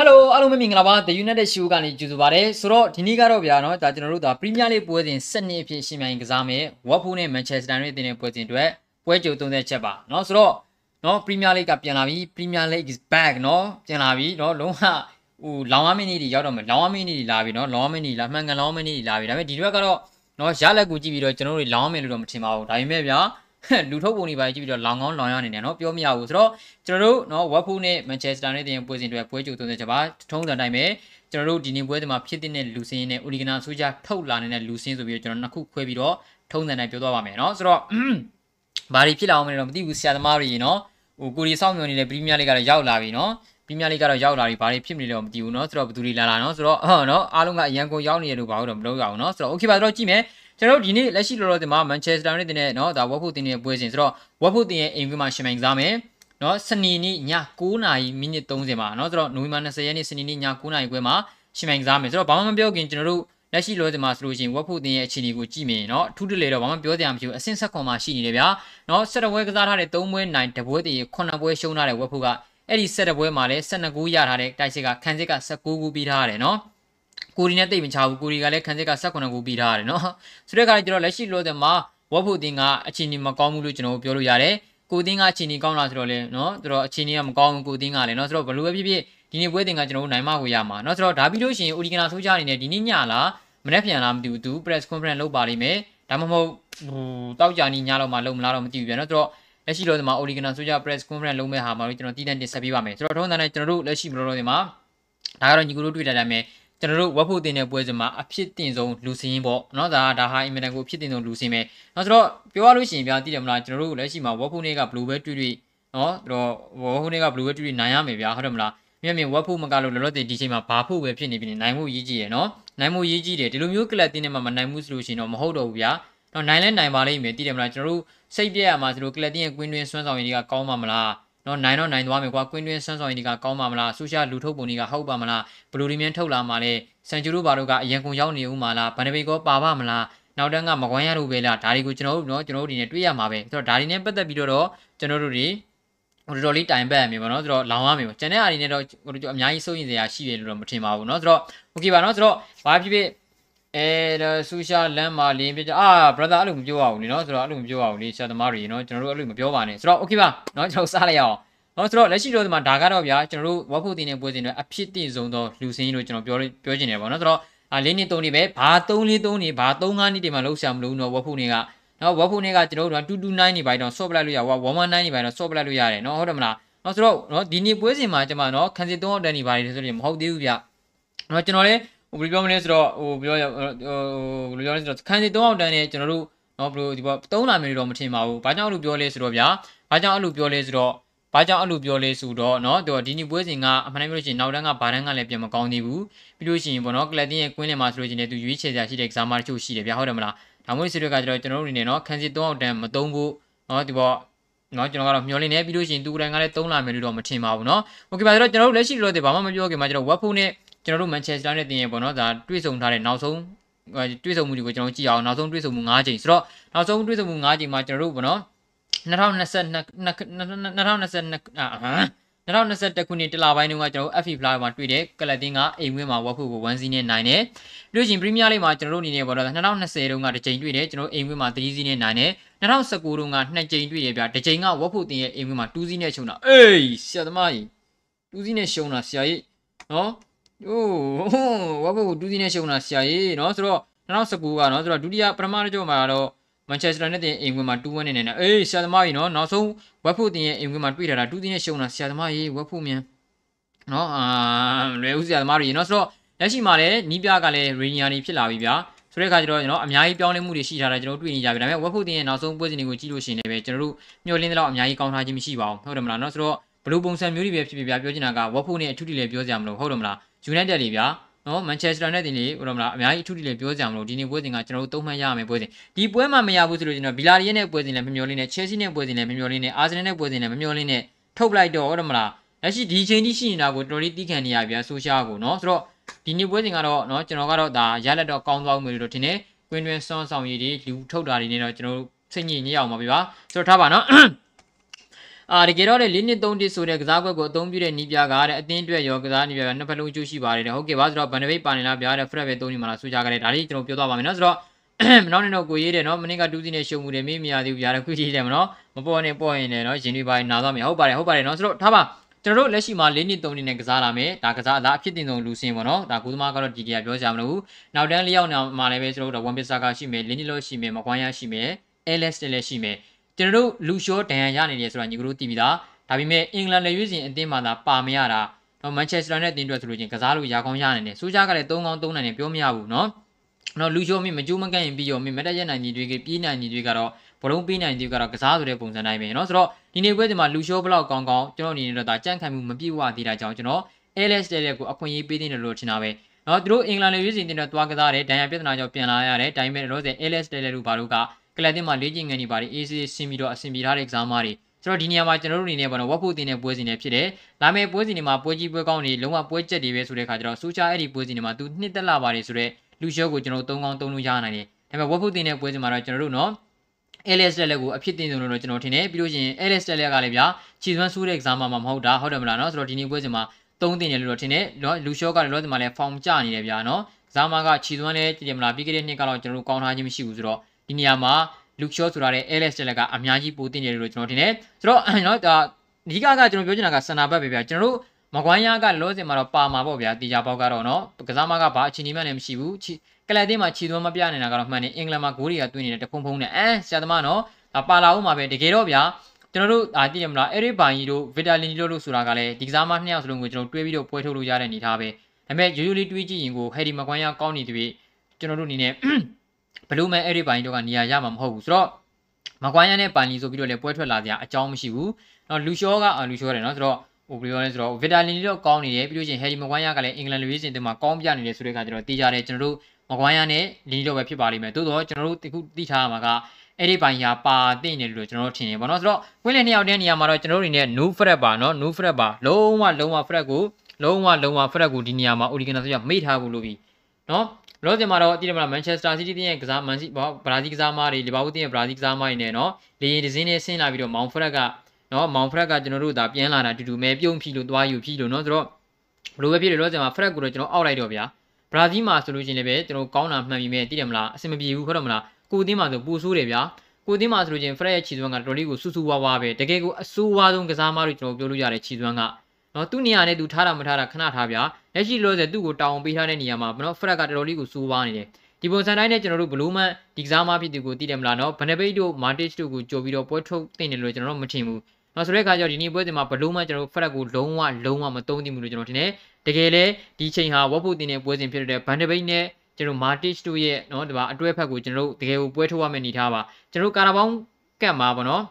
ဟယ်လိုအားလုံးပဲမင်္ဂလာပါ The United Show ကနေကြိုဆိုပါရစေဆိုတော့ဒီနေ့ကတော့ဗျာနော်ဒါကျွန်တော်တို့ဒါ Premier League ပွဲစဉ်7နှစ်အဖြစ်ရှင်မြိုင်ကစားမယ် Watford နဲ့ Manchester United တင်တဲ့ပွဲစဉ်အတွက်ပွဲကြိုသုံးသက်ချက်ပါနော်ဆိုတော့နော် Premier League ကပြန်လာပြီ Premier League is back နော်ပြန်လာပြီနော်လုံးဝဟိုလောင်ဝမင်းနေတွေရောက်တော့မယ်လောင်ဝမင်းနေတွေလာပြီနော်လောင်ဝမင်းနေလာမှန်ကန်လောင်ဝမင်းနေတွေလာပြီဒါပေမဲ့ဒီတစ်ခါကတော့နော်ရလက်ကိုကြည့်ပြီးတော့ကျွန်တော်တို့လောင်ဝမင်းလို့တော့မထင်ပါဘူးဒါပေမဲ့ဗျာ လူထုတ်ပုံတွေပါကြည့်ပြီးတော့လောင်ကောင်းလောင်ရနေတယ်เนาะပြောမရဘူးဆိုတော့ကျွန်တော်တို့เนาะဝက်ဖူးနဲ့မန်ချက်စတာနဲ့တင်ပွဲစဉ်တွေပွဲကြိုသွင်းတဲ့ချက်ပါထုံးစံတိုင်းပဲကျွန်တော်တို့ဒီနေ့ပွဲတွေမှာဖြစ်တဲ့လူစင်းနဲ့အိုလီဂနာဆိုကြထုတ်လာနေတဲ့လူစင်းဆိုပြီးတော့ကျွန်တော်နှစ်ခုခွဲပြီးတော့ထုံးစံတိုင်းပြောသွားပါမယ်เนาะဆိုတော့ဘာတွေဖြစ်လာအောင်မလဲတော့မသိဘူးဆရာသမားတွေเนาะဟိုကိုရီစောင့်မျှော်နေတဲ့ပရီးမီးယားလိကတော့ရောက်လာပြီเนาะပရီးမီးယားလိကတော့ရောက်လာပြီဘာတွေဖြစ်မလဲတော့မသိဘူးเนาะဆိုတော့ဘယ်သူတွေလာလာเนาะဆိုတော့ဟောเนาะအားလုံးကအရန်ကိုရောက်နေရလို့ဘာလို့တော့မလုပ်ရအောင်เนาะဆိုတော့ okay ပါတော့ကြည့်မယ် ကျွန်တော်တို့ဒီနေ့လက်ရှိလောလောဆယ်မှာမန်ချက်စတာနဲ့တင်တဲ့เนาะဒါဝက်ဖို့တင်တဲ့ပွဲစဉ်ဆိုတော့ဝက်ဖို့တင်ရဲ့အိမ်ကွင်းမှာရှင်မိုင်ကစားမယ်เนาะစနေနေ့ည9နာရီမိနစ်30မှာเนาะဆိုတော့နိုဝင်ဘာ20ရက်နေ့စနေနေ့ည9နာရီခွဲမှာရှင်မိုင်ကစားမယ်ဆိုတော့ဘာမှမပြောခင်ကျွန်တော်တို့လက်ရှိလောလောဆယ်မှာဆိုလို့ရှိရင်ဝက်ဖို့တင်ရဲ့အခြေအနေကိုကြည့်မယ်เนาะအထူးတလေတော့ဘာမှပြောစရာမရှိဘူးအဆင့်ဆက်ခွန်မှာရှိနေတယ်ဗျာเนาะဆက်တပွဲကစားထားတဲ့3ပွဲနိုင်တပွဲတည်း9ပွဲရှုံးထားတဲ့ဝက်ဖို့ကအဲ့ဒီဆက်တပွဲမှာလည်း12ဂိုးရထားတဲ့တိုက်စစ်ကခန်းစစ်က19ဂိုးပြီးထားရတယ်เนาะ ကိုရီနဲ့တိတ်မချဘူးကိုရီကလည်းခန်းစစ်က18ခုပြီးထားရတယ်နော်ဆိုတဲ့အခါကျတော့လက်ရှိလောတဲ့မှာဝက်ဖို့တင်ကအချင်းကြီးမကောင်းဘူးလို့ကျွန်တော်တို့ပြောလို့ရတယ်ကိုတင်းကအချင်းကြီးကောင်းလားဆိုတော့လေနော်ဆိုတော့အချင်းကြီးကမကောင်းဘူးကိုတင်းကလည်းနော်ဆိုတော့ဘလို့ပဲဖြစ်ဖြစ်ဒီနေ့ပွဲတင်ကကျွန်တော်တို့နိုင်မကိုရမှာနော်ဆိုတော့ဒါပြီးလို့ရှိရင်အိုဒီကနာဆိုးကြအနေနဲ့ဒီနေ့ညလားမနေ့ပြန်လားမသိဘူးသူ press conference လုပ်ပါလိမ့်မယ်ဒါမှမဟုတ်ဟိုတောက်ကြနေညလောက်မှလုပ်မလားတော့မသိဘူးပြန်နော်ဆိုတော့လက်ရှိတော့ဒီမှာ Origana ဆိုကြ press conference လုပ်မဲ့ဟာမှာတော့ကျွန်တော်တည်တံ့တင်ဆက်ပေးပါမယ်ဆိုတော့ထုံးစံနဲ့ကျွန်တော်တို့လက်ရှိဘလို့တော့ဒီမှာဒါကတော့ညီကိုတို့တွေ့တာကြမယ် ကျွန်တော်တို့ဝက်ဖို့တင်တဲ့ပွဲစဉ်မှာအဖြစ်တင်ဆုံးလူစင်းရင်ပေါ့နော်ဒါဒါဟာအင်မတန်ကိုအဖြစ်တင်ဆုံးလူစင်းပဲနော်ဆိုတော့ပြောရလို့ရှိရင်ပြသိတယ်မလားကျွန်တော်တို့လက်ရှိမှာဝက်ဖို့နေကဘလူးပဲတွေ့တွေ့နော်တော့ဝက်ဖို့နေကဘလူးပဲတွေ့တွေ့နိုင်ရမယ်ဗျာဟုတ်တယ်မလားမြင်မြင်ဝက်ဖို့မကလို့လောလောဆယ်ဒီချိန်မှာဘာဖို့ပဲဖြစ်နေပြီနိုင်မှုရေးကြည့်ရယ်နော်နိုင်မှုရေးကြည့်တယ်ဒီလိုမျိုးကလပ်တင်းနဲ့မှမနိုင်မှုဆိုလို့ရှိရင်တော့မဟုတ်တော့ဘူးဗျာတော့နိုင်လဲနိုင်ပါလိမ့်မယ်သိတယ်မလားကျွန်တော်တို့စိတ်ပြည့်ရမှာဆိုလို့ကလပ်တင်းရဲ့ကွင်းတွင်းဆွမ်းဆောင်ရည်ကကောင်းပါမလား နော်နိုင်တော့နိုင်သွားမယ်ကွာကွင်းတွင်းဆွမ်းဆောင်ရည်တွေကကောင်းပါမလားဆိုရှာလူထုတ်ပုံတွေကဟုတ်ပါမလားဘလူဒီမင်းထုတ်လာမှလဲစန်ဂျူတို့ဘာတို့ကအရန်ကုန်ရောက်နေဦးမှာလားဗန်ဒဘေကောပါပါမလားနောက်တန်းကမကွမ်းရလို့ပဲလားဒါတွေကိုကျွန်တော်တို့နော်ကျွန်တော်တို့ဒီနေ့တွေးရမှာပဲဆိုတော့ဒါတွေနဲ့ပတ်သက်ပြီးတော့ကျွန်တော်တို့တွေဟိုတော်တော်လေးတိုင်ပတ်ရမယ်ပေါ့နော်ဆိုတော့လောင်ရမယ်ပေါ့ကျန်တဲ့အားတွေနဲ့တော့ဟိုတို့အများကြီးစိုးရင်စရာရှိတယ်လို့တော့မထင်ပါဘူးเนาะဆိုတော့โอเคပါเนาะဆိုတော့ဘာဖြစ်ဖြစ် အဲဒါဆူရှာလမ်းမာလင်းပြကြအာ brother အဲ့လိုမပြောရဘူးလေเนาะဆိုတော့အဲ့လိုမပြောရဘူးလေဆရာသမားတွေเนาะကျွန်တော်တို့အဲ့လိုမပြောပါနဲ့ဆိုတော့โอเคပါเนาะကျွန်တော်စားလိုက်ရအောင်เนาะဆိုတော့လက်ရှိတော့ဒီမှာဒါကတော့ဗျာကျွန်တော်တို့ဝက်ဖို့တင်တဲ့ပွဲစဉ်တွေအဖြစ်တင်ဆုံးသောလူစင်းလို့ကျွန်တော်ပြောပြောချင်တယ်ပေါ့เนาะဆိုတော့အာလေးနှစ်သုံးနှစ်ပဲဘာ3လေး3နှစ်ဘာ3 5နှစ်တွေမှာလောက်ဆရာမလို့เนาะဝက်ဖို့နေကနော်ဝက်ဖို့နေကကျွန်တော်တို့က229နေပါတော့ဆော့ပလိုက်လို့ရဝ119နေပါတော့ဆော့ပလိုက်လို့ရတယ်เนาะဟုတ်တယ်မလားနော်ဆိုတော့နော်ဒီနေ့ပွဲစဉ်မှာကျွန်မနော်ခန်းစစ်သုံးအောင်တန်းနေပါတယ်ဆိုရင်မဟုတ်သေးဘူးဗျနော်ကျွန်တော်လည်း ဟိုဘယ်လိုပြောမလဲဆိုတော့ဟိုပြောဟိုဘယ်လိုပြောလဲဆိုတော့ခန်းစစ်သုံးအောင်တန်းနေကျွန်တော်တို့နော်ဘယ်လိုဒီပေါ်သုံးလာမယ်လို့တော့မထင်ပါဘူးဘာကြောင့်အဲ့လိုပြောလဲဆိုတော့ဗျာဘာကြောင့်အဲ့လိုပြောလဲဆိုတော့ဘာကြောင့်အဲ့လိုပြောလဲဆိုတော့เนาะသူဒီနေ့ပွဲစဉ်ကအမှန်တမ်းပြောလို့ရှိရင်နောက်တန်းကဘာတန်းကလည်းပြန်မကောင်းသေးဘူးပြီးလို့ရှိရင်ပေါ့နော်ကလပ်တင်းရဲ့ကွင်းလင်မှာဆိုလို့ရှိရင်လည်းသူရွေးချယ်စရာရှိတဲ့ကစားမတချို့ရှိတယ်ဗျာဟုတ်တယ်မလားဒါမှမဟုတ်ဆိုတော့ကကျွန်တော်တို့အနေနဲ့เนาะခန်းစစ်သုံးအောင်တန်းမသုံးဖို့เนาะဒီပေါ်เนาะကျွန်တော်ကတော့မျောလင်းနေပြီးလို့ရှိရင်သူကိုယ်တိုင်ကလည်းသုံးလာမယ်လို့တော့မထင်ပါဘူးเนาะโอเคပါဆိုတော့ကျွန်တော်တို့လက်ရှိလောတဲ့ဘာမှမပြောခင်မှာကျွန်တော်ဝက်ဖုန်းနဲ့ ကျွန်တော်တို့ Manchester နဲ့တင်ရပေါ့နော်ဒါတွေ့ဆုံထားတဲ့နောက်ဆုံးတွေ့ဆုံမှုတွေကိုကျွန်တော်ကြည့်အောင်နောက်ဆုံးတွေ့ဆုံမှု၅ချိန်ဆိုတော့နောက်ဆုံးတွေ့ဆုံမှု၅ချိန်မှာကျွန်တော်တို့ပေါ့နော်2022 2022အာ2021ခုနှစ်တလပိုင်းတုန်းကကျွန်တော်တို့ FA Fly မှာတွေ့တဲ့ကလပ်တင်းကအိမ်ဝင်းမှာဝက်ဖို့ကို1စီးနဲ့နိုင်တယ်။ပြီးလို့ရှင်ပရီးမီးယားလိမှာကျွန်တော်တို့အနေနဲ့ပေါ်တော့2020တုန်းကတစ်ကြိမ်တွေ့တယ်ကျွန်တော်တို့အိမ်ဝင်းမှာ3စီးနဲ့နိုင်တယ်။2019တုန်းက2ကြိမ်တွေ့တယ်ဗျာ။တစ်ကြိမ်ကဝက်ဖို့တင်ရဲ့အိမ်ဝင်းမှာ2စီးနဲ့ရှုံးတာ။အေးဆရာသမားကြီး2စီးနဲ့ရှုံးတာဆရာကြီးနော်။ အိုးဝက်ဖို့2စီးနဲ့ရှုံးတာဆရာကြီးနော်ဆိုတော့2019ကနော်ဆိုတော့ဒုတိယပထမတစ်ကြောမှာတော့မန်ချက်စတာနဲ့တင်အိမ်ခွင်မှာ2-1နေနေနေအေးဆရာသမားကြီးနော်နောက်ဆုံးဝက်ဖို့တင်ရဲ့အိမ်ခွင်မှာတွေ့တာ2တင်းနဲ့ရှုံးတာဆရာသမားကြီးဝက်ဖို့မြန်နော်အာလွယ်ဦးဆရာသမားတွေနော်ဆိုတော့လက်ရှိမှာလည်းနီးပြကလည်းရီနီယာနေဖြစ်လာပြီဗျာဆိုတဲ့အခါကျတော့ကျွန်တော်အများကြီးပြောင်းလဲမှုတွေရှိထားတာကျွန်တော်တွေ့နေကြပြီဒါပေမဲ့ဝက်ဖို့တင်ရဲ့နောက်ဆုံးပွဲစဉ်တွေကိုကြည့်လို့ရှိရင်လည်းကျွန်တော်တို့မျှော်လင့်တဲ့လောက်အများကြီးကောင်းထားခြင်းမရှိပါဘူးဟုတ်တယ်မလားနော်ဆိုတော့ဘလူးပုံစံမျိုးတွေပဲဖြစ်ဖြစ်ဗျာပြောချင်တာကဝက်ဖို့နဲ့အထူးတလည်းပြောကြမလို့ဟုတ်တယ်မလားယူနိုက်တက်တွေဗျာနော်မန်ချက်စတာနဲ့တင်လေဟိုတော့မလားအများကြီးအထူးတလည်းပြောကြမလို့ဒီနေ့ပွဲစဉ်ကကျွန်တော်တို့သုံးမှတ်ရမယ်ပွဲစဉ်ဒီပွဲမှာမရဘူးဆိုလို့ကျွန်တော်ဗီလာရီယက်နဲ့ပွဲစဉ်လည်းမမျောလင်းနဲ့ချဲစီနဲ့ပွဲစဉ်လည်းမမျောလင်းနဲ့အာဆင်နယ်နဲ့ပွဲစဉ်လည်းမမျောလင်းနဲ့ထုတ်လိုက်တော့ဟုတ်တယ်မလားလက်ရှိဒီချိန်ထိရှိနေတာကိုတော်တော်လေးတီးခံနေရပြန်ဆိုရှာကိုနော်ဆိုတော့ဒီနေ့ပွဲစဉ်ကတော့နော်ကျွန်တော်ကတော့ဒါရလက်တော့ကောင်းသွားမယ်လို့ထင်တယ်ကွင်းတွင်းစွမ်းဆောင်ရည်တွေလူထုတ်တာတွေနဲ့တော့ကျွန်တော်တို့စိတ်ညစ်ညစ်အောင်ပါပြီပါဆိုတော့ထားပါနော် အာတကယ်တော့လေ၄နှစ်၃တစ်ဆိုတဲ့ကစားကွက်ကိုအသုံးပြုတဲ့နီးပြကားတဲ့အသင်းအတွက်ရောကစားနီးပြကနှစ်ဖက်လုံးအကျိုးရှိပါတယ်တဲ့ဟုတ်ကဲ့ပါဆိုတော့ဗန်ဒဘိတ်ပါနေလားဗျာတဲ့ဖရက်ပဲသုံးနေမှာလားဆိုကြကြတယ်ဒါလေးကျွန်တော်ပြောသွားပါမယ်နော်ဆိုတော့မနောက်နေတော့ကိုရေးတယ်နော်မနေ့ကတူးစီနဲ့ရှုံမှုတယ်မေးမရသေးဘူးဗျာတဲ့ခုကြည့်တယ်မနော်မပေါ်နေပေါ်ရင်လည်းနော်ရင်တွေပါနာသွားမယ်ဟုတ်ပါတယ်ဟုတ်ပါတယ်နော်ဆိုတော့ထားပါကျွန်တော်တို့လက်ရှိမှာ၄နှစ်၃နှစ်နဲ့ကစားလာမယ်ဒါကစားအလားအဖြစ်တင်ဆုံးလူစင်ပေါ့နော်ဒါကုသမားကတော့ဒီကပြောကြမလို့နောက်တန်းလေးယောက်နောက်မှာလည်းပဲကျွန်တော်တို့ဝန်ပစ်စာကရှိမယ်လင်းနီလို့ရှိမယ်မကွမ်းရရှိမယ် LS လည်းရှိမယ် ကျွန်တော်တို့လူရှော့ဒန်ရရနေတယ်ဆိုတာညီကတို့သိပြီသားဒါပေမဲ့အင်္ဂလန်လေရွေးစဉ်အသင်းမှာသာပါမရတာတော့မန်ချက်စတာနဲ့အသင်းအတွက်ဆိုလို့ချင်းကစားလို့ရာကောင်းရနေတယ်စူးကြကလည်း၃ကောင်း၃နိုင်နေပြောမရဘူးနော်နော်လူရှော့မိမကြိုးမကန့်ရင်ပြီးရောမိမတက်ရနိုင်ညီတွေကပြေးနိုင်ညီတွေကတော့ဘလုံးပေးနိုင်တွေကတော့ကစားဆိုတဲ့ပုံစံတိုင်းပဲเนาะဆိုတော့ဒီနေ့ပွဲဒီမှာလူရှော့ဘလောက်ကောင်းကောင်းကျွန်တော်အနေနဲ့တော့ဒါကြန့်ခံမှုမပြည့်ဝသေးတာကြောင့်ကျွန်တော် LS တဲ့ကိုအခွင့်အရေးပေးနေတယ်လို့ထင်တာပဲเนาะသူတို့အင်္ဂလန်လေရွေးစဉ်တင်တော့တွားကစားတယ်ဒဏ်ရာပြဿနာကြောင့်ပြန်လာရတယ်ဒါပေမဲ့တော့စ LS တဲ့လူဘာလို့က ကလပ်တင်မှာလေ့ကျင့်ငန်းတွေပါတယ် AC ဆင်ပြီးတော့အဆင်ပြေထားတဲ့ကစားမားတွေဆိုတော့ဒီနေရာမှာကျွန်တော်တို့အနေနဲ့ပေါ့နော်ဝက်ဖို့တင်တဲ့ပွဲစဉ်တွေဖြစ်တယ်။လာမယ့်ပွဲစဉ်တွေမှာပွဲကြီးပွဲကောင်းတွေလုံးဝပွဲကျက်တွေပဲဆိုတဲ့အခါကျတော့စူချာအဲ့ဒီပွဲစဉ်တွေမှာသူနှစ်သက်လာပါတယ်ဆိုတော့လူရှော့ကိုကျွန်တော်တို့၃ကောင်း၃လုံးရနိုင်တယ်။ဒါပေမဲ့ဝက်ဖို့တင်တဲ့ပွဲစဉ်မှာတော့ကျွန်တော်တို့နော် LS တက်လက်ကိုအဖြစ်တင်ဆုံးလို့ကျွန်တော်ထင်တယ်ပြီးလို့ရှိရင် LS တက်လက်ကလည်းဗျာခြေစွမ်းဆိုးတဲ့ exam မှာမဟုတ်တာဟုတ်တယ်မလားနော်ဆိုတော့ဒီနေ့ပွဲစဉ်မှာသုံးတင်တယ်လို့တော့ထင်တယ်နော်လူရှော့ကလည်းလောဒီမှာလည်း form ကျနေတယ်ဗျာနော်ကစားမကခြေစွမ်းလည်းကြည့်တယ်မလားပြီးခဲ့တဲ့နှစ်ကတော့ကျွန်တော်တို့ကောင်းထားခြင်းမရှိဘူးဆိုတော့ ဒီနေရာမှာလူရှော့ဆိုတာတဲ့ LS တက်လက်ကအများကြီးပိုတင်တယ်လို့ကျွန်တော်ထင်တယ်ဆိုတော့နော်ဒါအဓိကကကျွန်တော်ပြောချင်တာကစန္ဒဘက်ပဲဗျာကျွန်တော်တို့မကွမ်းရကလောစင်မှာတော့ပါမှာပေါ့ဗျာတီကြပေါက်ကတော့နော်ကစားမကဘာအချိန်ကြီးမှလည်းမရှိဘူးကလပ်တင်းမှာခြေသွမ်းမပြနေတာကတော့မှန်တယ်အင်္ဂလန်မှာဂိုးတွေကတွင်းနေတဲ့တဖုံဖုံနဲ့အဲဆရာသမားနော်ဒါပါလာဦးမှာပဲတကယ်တော့ဗျာကျွန်တော်တို့အာသိရမလားအဲ့ဒီဘိုင်ကြီးတို့ဗီတာလင်ဂျီတို့လို့ဆိုတာကလည်းဒီကစားမနှစ်ယောက်စလုံးကိုကျွန်တော်တွဲပြီးတော့ပွဲထုတ်လို့ရတဲ့အနေထားပဲဒါပေမဲ့ရိုးရိုးလေးတွေးကြည့်ရင်ကိုဟယ်ဒီမကွမ်းရကောင်းနေသည်ကျွန်တော်တို့အနေနဲ့ ဘလူးမဲအဲ့ဒီဘိုင်တို့ကနေရာရမှာမဟုတ်ဘူးဆိုတော့မကွမ်းရနဲ့ပန်လီဆိုပြီးတော့လည်းပွဲထွက်လာကြအကြောင်းမရှိဘူးနော်လူရှောကလူရှောတယ်နော်ဆိုတော့ဟိုဘယ်လိုလဲဆိုတော့ဗီတာလင်ဂျီတို့ကောင်းနေတယ်ပြီးလို့ချင်းဟယ်ဒီမကွမ်းရကလည်းအင်္ဂလန်လူရေးစင်တင်မှာကောင်းပြနေတယ်ဆိုတဲ့ကကျတော့တေးကြတယ်ကျွန်တော်တို့မကွမ်းရနဲ့လင်ဂျီတို့ပဲဖြစ်ပါလိမ့်မယ်သို့တော့ကျွန်တော်တို့အခုသိထားရမှာကအဲ့ဒီပိုင်းရာပါသိနေလို့ကျွန်တော်တို့ထင်တယ်ပေါ့နော်ဆိုတော့ဝင်းလေနှစ်ယောက်တည်းနေရာမှာတော့ကျွန်တော်တို့အနေနဲ့ no fret ပါနော် no fret ပါလုံးဝလုံးဝ fret ကိုလုံးဝလုံးဝ fret ကိုဒီနေရာမှာ Origin ဆိုရမိထားဖို့လို့ပြီ နော်လောဆယ်မှာတော့တည်တယ်မလား Manchester City တင်းရဲ့ကစားမန်စီဘောဘရာဇီးကစားမားတွေလီဗာပူးတင်းရဲ့ဘရာဇီးကစားမားတွေနဲ့နော်လေရင်ဒဇင်းနဲ့ဆင်းလာပြီးတော့မောင်ဖရက်ကနော်မောင်ဖရက်ကကျွန်တော်တို့ဒါပြန်လာတာတူတူမဲပြုံးဖြီလို့သွားယူဖြီလို့နော်ဆိုတော့ဘလိုပဲဖြစ်တယ်လောဆယ်မှာဖရက်ကိုတော့ကျွန်တော်အောက်လိုက်တော့ဗျာဘရာဇီးမှာဆိုလို့ရှိရင်လည်းပဲကျွန်တော်ကောင်းတာမှန်ပြီမဲ့တည်တယ်မလားအဆင်မပြေဘူးဟုတ်တယ်မလားကိုတင်းမှာဆိုပူဆိုးတယ်ဗျာကိုတင်းမှာဆိုလို့ချင်းဖရက်ရဲ့ခြေစွမ်းကတော်တော်လေးကိုဆူဆူဝါဝါပဲတကယ်ကိုအဆိုးဝါးဆုံးကစားမလို့ကျွန်တော်ပြောလို့ရတဲ့ခြေစွမ်းက နော်သူ့နေရာနဲ့သူထားတာမထားတာခဏထားဗျာလက်ရှိလို့ဆိုသူ့ကိုတောင်းပေးထားတဲ့နေရာမှာနော်ဖရက်ကတော်တော်လေးကိုစူးဝါးနေတယ်ဒီပုံစံတိုင်းနဲ့ကျွန်တော်တို့ဘလူးမန်ဒီကစားမဖြစ်သူကိုတည်တယ်မလားနော်ဘနပိတ်တို့မာတစ်တို့ကိုကြိုပြီးတော့ပွဲထုတ်တင်တယ်လို့ကျွန်တော်တို့မထင်ဘူးနော်ဆိုတဲ့အခါကျတော့ဒီနေ့ပွဲစဉ်မှာဘလူးမန်ကျွန်တော်တို့ဖရက်ကိုလုံးဝလုံးဝမသုံးသင့်ဘူးလို့ကျွန်တော်ထင်တယ်တကယ်လေဒီချိန်ဟာဝက်ဖို့တင်တဲ့ပွဲစဉ်ဖြစ်တဲ့ဘန်ဒပိတ်နဲ့ကျွန်တော်မာတစ်တို့ရဲ့နော်ဒီပါအတွဲဖက်ကိုကျွန်တော်တို့တကယ်ကိုပွဲထုတ်ရမယ့်အနေထားပါကျွန်တော်တို့ကာရာဘောင်းကတ်မှာပေါ့နော်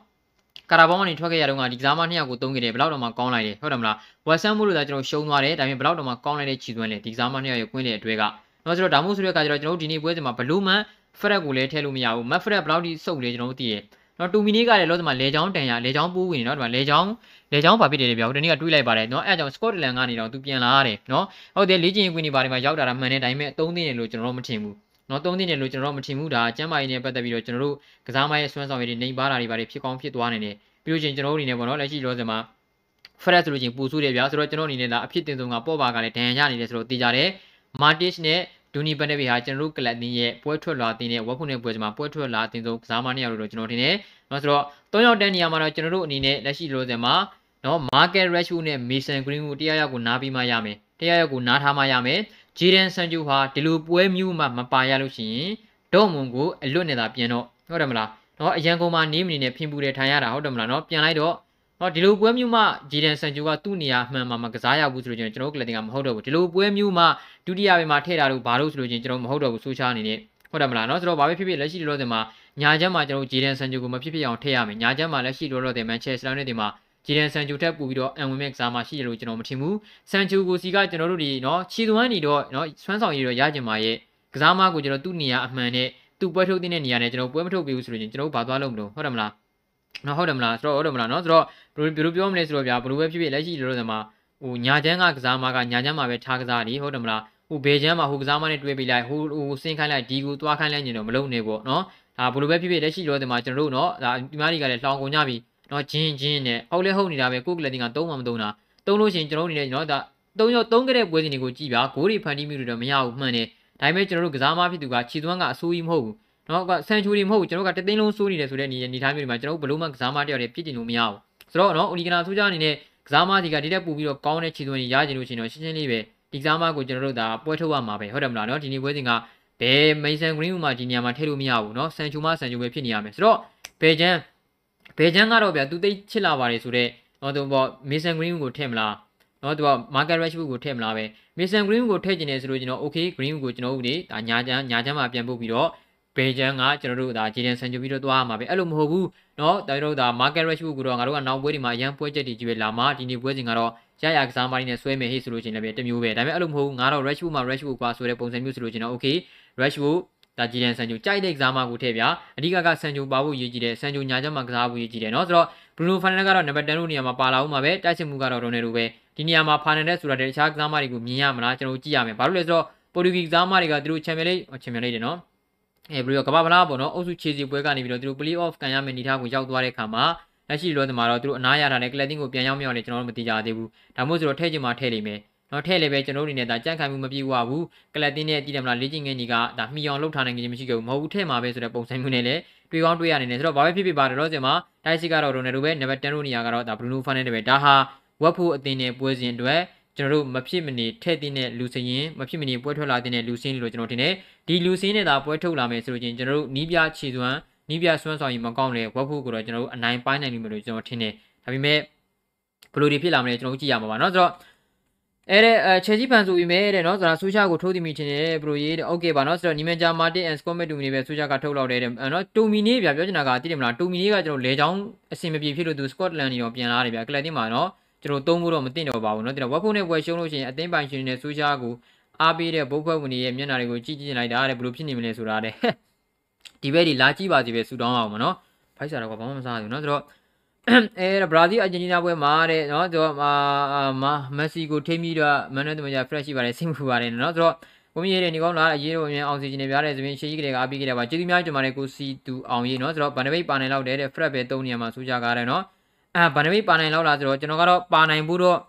ကာရာဘောင်းကနေထွက်ခဲ့ရတော့ကဒီကစားမနှစ်ယောက်ကိုသုံးခဲ့တယ်ဘယ်တော့မှကောင်းလိုက်တယ်ဟုတ်တယ်မလားဝက်ဆန်မို့လို့သာကျွန်တော်ရှုံးသွားတယ်ဒါပေမဲ့ဘယ်တော့မှကောင်းလိုက်တဲ့ခြေသွင်းလေဒီကစားမနှစ်ယောက်ရဲ့ကွင်းလေအတွဲကနော်ဆိုတော့ဒါမှမဟုတ်ဆိုတဲ့အခါကျတော့ကျွန်တော်တို့ဒီနေ့ပွဲစဉ်မှာဘလူးမန်ဖရက်ကိုလည်းထည့်လို့မရဘူးမက်ဖရက်ဘယ်လောက်ထိစုပ်လဲကျွန်တော်တို့သိရနော်တူမီနီကလည်းလောစမှာလေချောင်းတန်ရလေချောင်းပူးဝင်နော်ဒီမှာလေချောင်းလေချောင်းဘာဖြစ်တယ်လဲပြောဒီနေ့ကတွေးလိုက်ပါတယ်နော်အဲအကြောင်းစကော့တလန်ကနေတော့သူပြန်လာရတယ်နော်ဟုတ်တယ်လေ့ကျင့်ကွင်းဒီဘာတွေမှာရောက်တာတာမှန်တယ်ဒါပေမဲ့သုံးသိနေလို့ကျွန်တော်တို့မထင်ဘူး နော်သုံးသိနေလို့ကျွန်တော်တို့မထင်ဘူးဒါကျမ်းမာရေးနဲ့ပတ်သက်ပြီးတော့ကျွန်တော်တို့ကစားမရဲ့စွမ်းဆောင်ရည်တွေနေပါတာတွေဘာတွေဖြစ်ကောင်းဖြစ်သွားနေတယ်ပြီးလို့ချင်းကျွန်တော်တို့အနေနဲ့ပေါ့နော်လက်ရှိလောစမှာဖရက်ဆိုလို့ချင်းပူဆူတယ်ဗျာဆိုတော့ကျွန်တော်အနေနဲ့ဒါအဖြစ်တင်ဆုံးကပေါ့ပါကလည်းဒဏ်ရာရနေတယ်ဆိုတော့သိကြတယ်မာတစ်နဲ့ဒူနီဘန်နဲ့ဘီဟာကျွန်တော်တို့ကလပ်တင်းရဲ့ပွဲထွက်လာတဲ့ဝက်ဖုန်နဲ့ပွဲစမှာပွဲထွက်လာတဲ့ဆုံးကစားမနှစ်ယောက်လို့ကျွန်တော်ထင်တယ်။နော်ဆိုတော့၃ယောက်တန်းနေရာမှာတော့ကျွန်တော်တို့အနေနဲ့လက်ရှိလိုစင်မှာနော် Market Rashford နဲ့ Mason Green ကိုတရားရောက်ကိုနားပြီးမှရမယ်။တရားရောက်ကိုနားထားမှရမယ်။ ဂျီဒန်ဆန်ဂျူဟာဒီလိုပွဲမျိုးမှမပါရလို့ရှိရင်ဒေါ့မွန်ကိုအလွတ်နေတာပြန်တော့ဟုတ်တယ်မလားနော်အရန်ကုန်မှာနေမနေနဲ့ဖင်ပူတယ်ထိုင်ရတာဟုတ်တယ်မလားနော်ပြန်လိုက်တော့နော်ဒီလိုပွဲမျိုးမှဂျီဒန်ဆန်ဂျူကသူ့နေရာမှန်မှာမကစားရဘူးဆိုလို့ကျွန်တော်တို့ကလတင်ကမဟုတ်တော့ဘူးဒီလိုပွဲမျိုးမှဒုတိယပိုင်းမှာထည့်တာလို့ဘာလို့ဆိုလို့ကျွန်တော်မဟုတ်တော့ဘူးဆိုချာအနေနဲ့ဟုတ်တယ်မလားနော်ဆိုတော့ဘာပဲဖြစ်ဖြစ်လက်ရှိလောလောဆယ်မှာညာချမ်းမှာကျွန်တော်ဂျီဒန်ဆန်ဂျူကိုမဖြစ်ဖြစ်အောင်ထည့်ရမယ်ညာချမ်းမှာလက်ရှိလောလောဆယ်မန်ချက်စတာနဲ့တင်မှာ ဂျီဒန်ဆန်ဂျူထက်ပို့ပြီးတော့အန်ဝင်မဲ့ကစားမှရှိတယ်လို့ကျွန်တော်မထင်ဘူးဆန်ဂျူကိုစီကကျွန်တော်တို့ဒီနော်ခြေသွမ်းနေတော့နော်ဆွမ်းဆောင်ရည်တော့ရကြမှာရဲ့ကစားမကိုကျွန်တော်သူ့နေရာအမှန်နဲ့သူ့ပွဲထုတ်တဲ့နေရာနဲ့ကျွန်တော်ပွဲမထုတ်ပေးဘူးဆိုရင်ကျွန်တော်ဘာသွားလုပ်မလို့ဟုတ်တယ်မလားနော်ဟုတ်တယ်မလားဆိုတော့ဟုတ်တယ်မလားနော်ဆိုတော့ဘယ်လိုပြောမလဲဆိုတော့ဗျာဘယ်လိုပဲဖြစ်ဖြစ်လက်ရှိတော့တဲ့မှာဟိုညာချမ်းကကစားမကညာချမ်းမှာပဲထားကစားနေဟုတ်တယ်မလားဟိုဘေချမ်းမှာဟိုကစားမနဲ့တွဲပေးလိုက်ဟိုဟိုဆင်းခိုင်းလိုက်ဒီကိုသွားခိုင်းလိုက်ညင်တော့မလုံနေပေါ့နော်ဒါဘယ်လိုပဲဖြစ်ဖြစ်လက်ရှိတော့တဲ့မှာကျွန်တော်တို့နော်ဒါဒီမားတွေကလည်းလောင်ကုန်ကြပြီ နော်ဂျင်းဂျင်းနဲ့ဟုတ်လဲဟုတ်နေတာပဲကိုကလတင်ကသုံးမှမသုံးတာသုံးလို့ရှိရင်ကျွန်တော်တို့အနေနဲ့နော်ဒါသုံးရောသုံးကြတဲ့ပွဲစဉ်တွေကိုကြည့်ပါဂိုးတွေဖန်တီးမိလို့တော့မရဘူးမှန်တယ်ဒါပေမဲ့ကျွန်တော်တို့ကစားမဖြစ်သူကခြေသွမ်းကအဆိုးကြီးမဟုတ်ဘူးနော်ကဆန်ချူရီမဟုတ်ဘူးကျွန်တော်ကတသိန်းလုံးစိုးနေတယ်ဆိုတဲ့အနေအနေထားမျိုးတွေမှာကျွန်တော်တို့ဘလို့မှကစားမတယောက်တွေပြစ်တင်လို့မရဘူးဆိုတော့နော်အိုလီဂနာဆိုကြအနေနဲ့ကစားမစီကဒီတက်ပူပြီးတော့ကောင်းတဲ့ခြေသွမ်းကြီးရကြလို့ရှိရင်တော့ရှင်းရှင်းလေးပဲဒီကစားမကိုကျွန်တော်တို့ဒါပွဲထုတ်ရမှာပဲဟုတ်တယ်မလားနော်ဒီနေ့ပွဲစဉ်ကဘယ်မိတ်ဆန်ဂရင်းမှာဒီနေရာမှာထည့်လို့မရဘူးနော်ဆန်ချူမဆန်ချူပဲဖြစ်နေရမယ်ဆိုတော့ဘယ်ချမ်း ဘယ်ချမ်းကတော့ဗျာသူသိချစ်လာပါတယ်ဆိုတော့နော်သူပေါ့ Mason Greenwood ကိုထည့်မလားနော်သူက Market Rashford ကိုထည့်မလားပဲ Mason Greenwood ကိုထည့်ကျင်တယ်ဆိုလို့ကျွန်တော် okay Greenwood ကိုကျွန်တော်တို့ဒီဒါညာချမ်းညာချမ်းမှာပြန်ပို့ပြီးတော့ဘယ်ချမ်းကကျွန်တော်တို့ဒါ Jaden Sancho ပြီးတော့သွားရမှာပဲအဲ့လိုမဟုတ်ဘူးနော်ဒါတို့ဒါ Market Rashford ကိုတော့ငါတို့ကနောက်ပွဲတွေမှာအရန်ပွဲချက်တွေကြီးပဲလာမှာဒီနေ့ပွဲစဉ်ကတော့ရရကစားမိုင်းနဲ့ဆွဲမယ်ဟေ့ဆိုလို့ချင်းလည်းပဲတမျိုးပဲဒါပေမဲ့အဲ့လိုမဟုတ်ဘူးငါတော့ Rashford မှာ Rashford ကွာဆိုတဲ့ပုံစံမျိုးဆိုလို့ချင်းတော့ okay Rashford ဒါကြည်တန်ဆန်ချိုကြိုက်တဲ့ကစားမကိုထည့်ပြအဓိကကဆန်ချိုပါဖို့ရည်ကြည်တယ်ဆန်ချိုညာချက်မှာကစားဖို့ရည်ကြည်တယ်နော်ဆိုတော့ Bruno Fernandes ကတော့နံပါတ်10လို့နေရာမှာပါလာဦးမှာပဲတိုက်ချင်မှုကတော့ Ronaldo ပဲဒီနေရာမှာ Fernandes ဆိုတာတခြားကစားမတွေကိုမြင်ရမလားကျွန်တော်ကြည့်ရမယ်ဘာလို့လဲဆိုတော့ Portuguese ကစားမတွေကသူတို့ Champions League Champions League တယ်နော်အဲပြီးတော့ကမ္ဘာမလားပေါ့နော်အုပ်စုခြေစီပွဲကနေပြီးတော့သူတို့ play off ကန်ရမယ့်အနေအထားကိုရောက်သွားတဲ့အခါမှာလက်ရှိလောသမားတော့သူတို့အနားရတာနဲ့ collecting ကိုပြန်ရောက်မရောက်လဲကျွန်တော်တို့မသိကြသေးဘူးဒါမှမဟုတ်ဆိုတော့ထည့်ချင်မှထည့်လိမ့်မယ် နော်ထဲလေပဲကျွန်တော်တို့အနေနဲ့ဒါကြန့်ခိုင်မှုမပြေဝဘူးကလပ်တင်းနဲ့တည်တယ်မလားလေ့ကျင့်ငယ်ကြီးကဒါမှီအောင်လှုပ်ထားနိုင်ခြင်းမရှိခဲ့ဘူးမဟုတ်ဘူးထဲမှာပဲဆိုတဲ့ပုံစံမျိုးနဲ့လည်းတွေ့ကောင်းတွေ့ရနေတယ်ဆိုတော့ဘာပဲဖြစ်ဖြစ်ပါတယ်တော့စင်မှာတိုက်စီကတော့ရိုနယ်ဒိုပဲနံပါတ်10လို့နေရာကတော့ဒါဘရူနိုဖာနက်စ်ပဲဒါဟာဝက်ဖို့အသင်းနဲ့ပွဲစဉ်အတွက်ကျွန်တော်တို့မဖြစ်မနေထည့်တဲ့လူစရင်မဖြစ်မနေပွဲထွက်လာတဲ့လူစင်းလို့ကျွန်တော်ထင်တယ်ဒီလူစင်းနဲ့သာပွဲထုတ်လာမယ်ဆိုလို့ချင်းကျွန်တော်တို့နီးပြခြေစွမ်းနီးပြစွမ်းဆောင်ရင်မကောင်းလေဝက်ဖို့ကိုတော့ကျွန်တော်တို့အနိုင်ပိုင်းနိုင်လိမ့်မယ်လို့ကျွန်တော်ထင်တယ်ဒါပေမဲ့ဘယ်လိုတွေဖြစ်လာမလဲကျွန်တော်ကြည့်ရမှာပါเนาะဆိုတော့ အဲ့တဲ့ချေကြီးဖန်ဆိုပြီးမဲတဲ့နော်ဆိုတာဆူရှာကိုထိုးသိမိချင်တယ်ဘရိုရေးတဲ့โอเคပါနော်ဆိုတော့နီမန်ဂျာမာတင်အန်စကောမက်တူမီနေပဲဆူရှာကထုတ်လောက်တယ်တဲ့နော်တူမီနေဗျာပြောချင်တာကသိတယ်မလားတူမီနေကကျွန်တော်လေချောင်းအဆင်မပြေဖြစ်လို့သူစကော့တလန်နေရောပြန်လာတယ်ဗျာကလပ်တင်မှာနော်ကျွန်တော်သုံးဖို့တော့မသိတော့ပါဘူးနော်တဲ့ဝက်ဖုန်းနဲ့ဝယ်ရှုံးလို့ရှိရင်အသင်းပိုင်ရှင်နဲ့ဆူရှာကိုအားပေးတဲ့ဘုတ်ဖွဲ့ဝင်တွေရဲ့မျက်နှာတွေကိုကြည့်ကြည့်လိုက်တာတဲ့ဘယ်လိုဖြစ်နေမလဲဆိုတာတဲ့ဒီဘက်ဒီလာကြည့်ပါစီပဲဆူတောင်းအောင်မနော်ဖိုက်စားတော့ဘာမှမစားဘူးနော်ဆိုတော့ အဲဘရာဇီးအာဂျင်တီးနားပွဲမှာတဲ့နော်ဆိုတော့အာမက်ဆီကိုထိမိတော့မန်နွယ်တမန်ဂျာဖရက်ရှိပါတယ်စိတ်မပူပါတယ်နော်ဆိုတော့ကိုမြင့်ရဲ့နေကောင်းလာအရေးတော်မြန်အောင်စီဂျင်နေပြတဲ့သပင်ရှေးကြီးကလေးကအားပေးခဲ့တယ်ပါကျေးဇူးများကြပါတယ်ကိုစီတူအောင်ရေးနော်ဆိုတော့ဗန်ဒဘိတ်ပါနိုင်လောက်တယ်တဲ့ဖရက်ပဲ၃နေရာမှာစူးကြကားတယ်နော်အာဗန်ဒဘိတ်ပါနိုင်လောက်လားဆိုတော့ကျွန်တော်ကတော့ပါနိုင်ဘူးတော့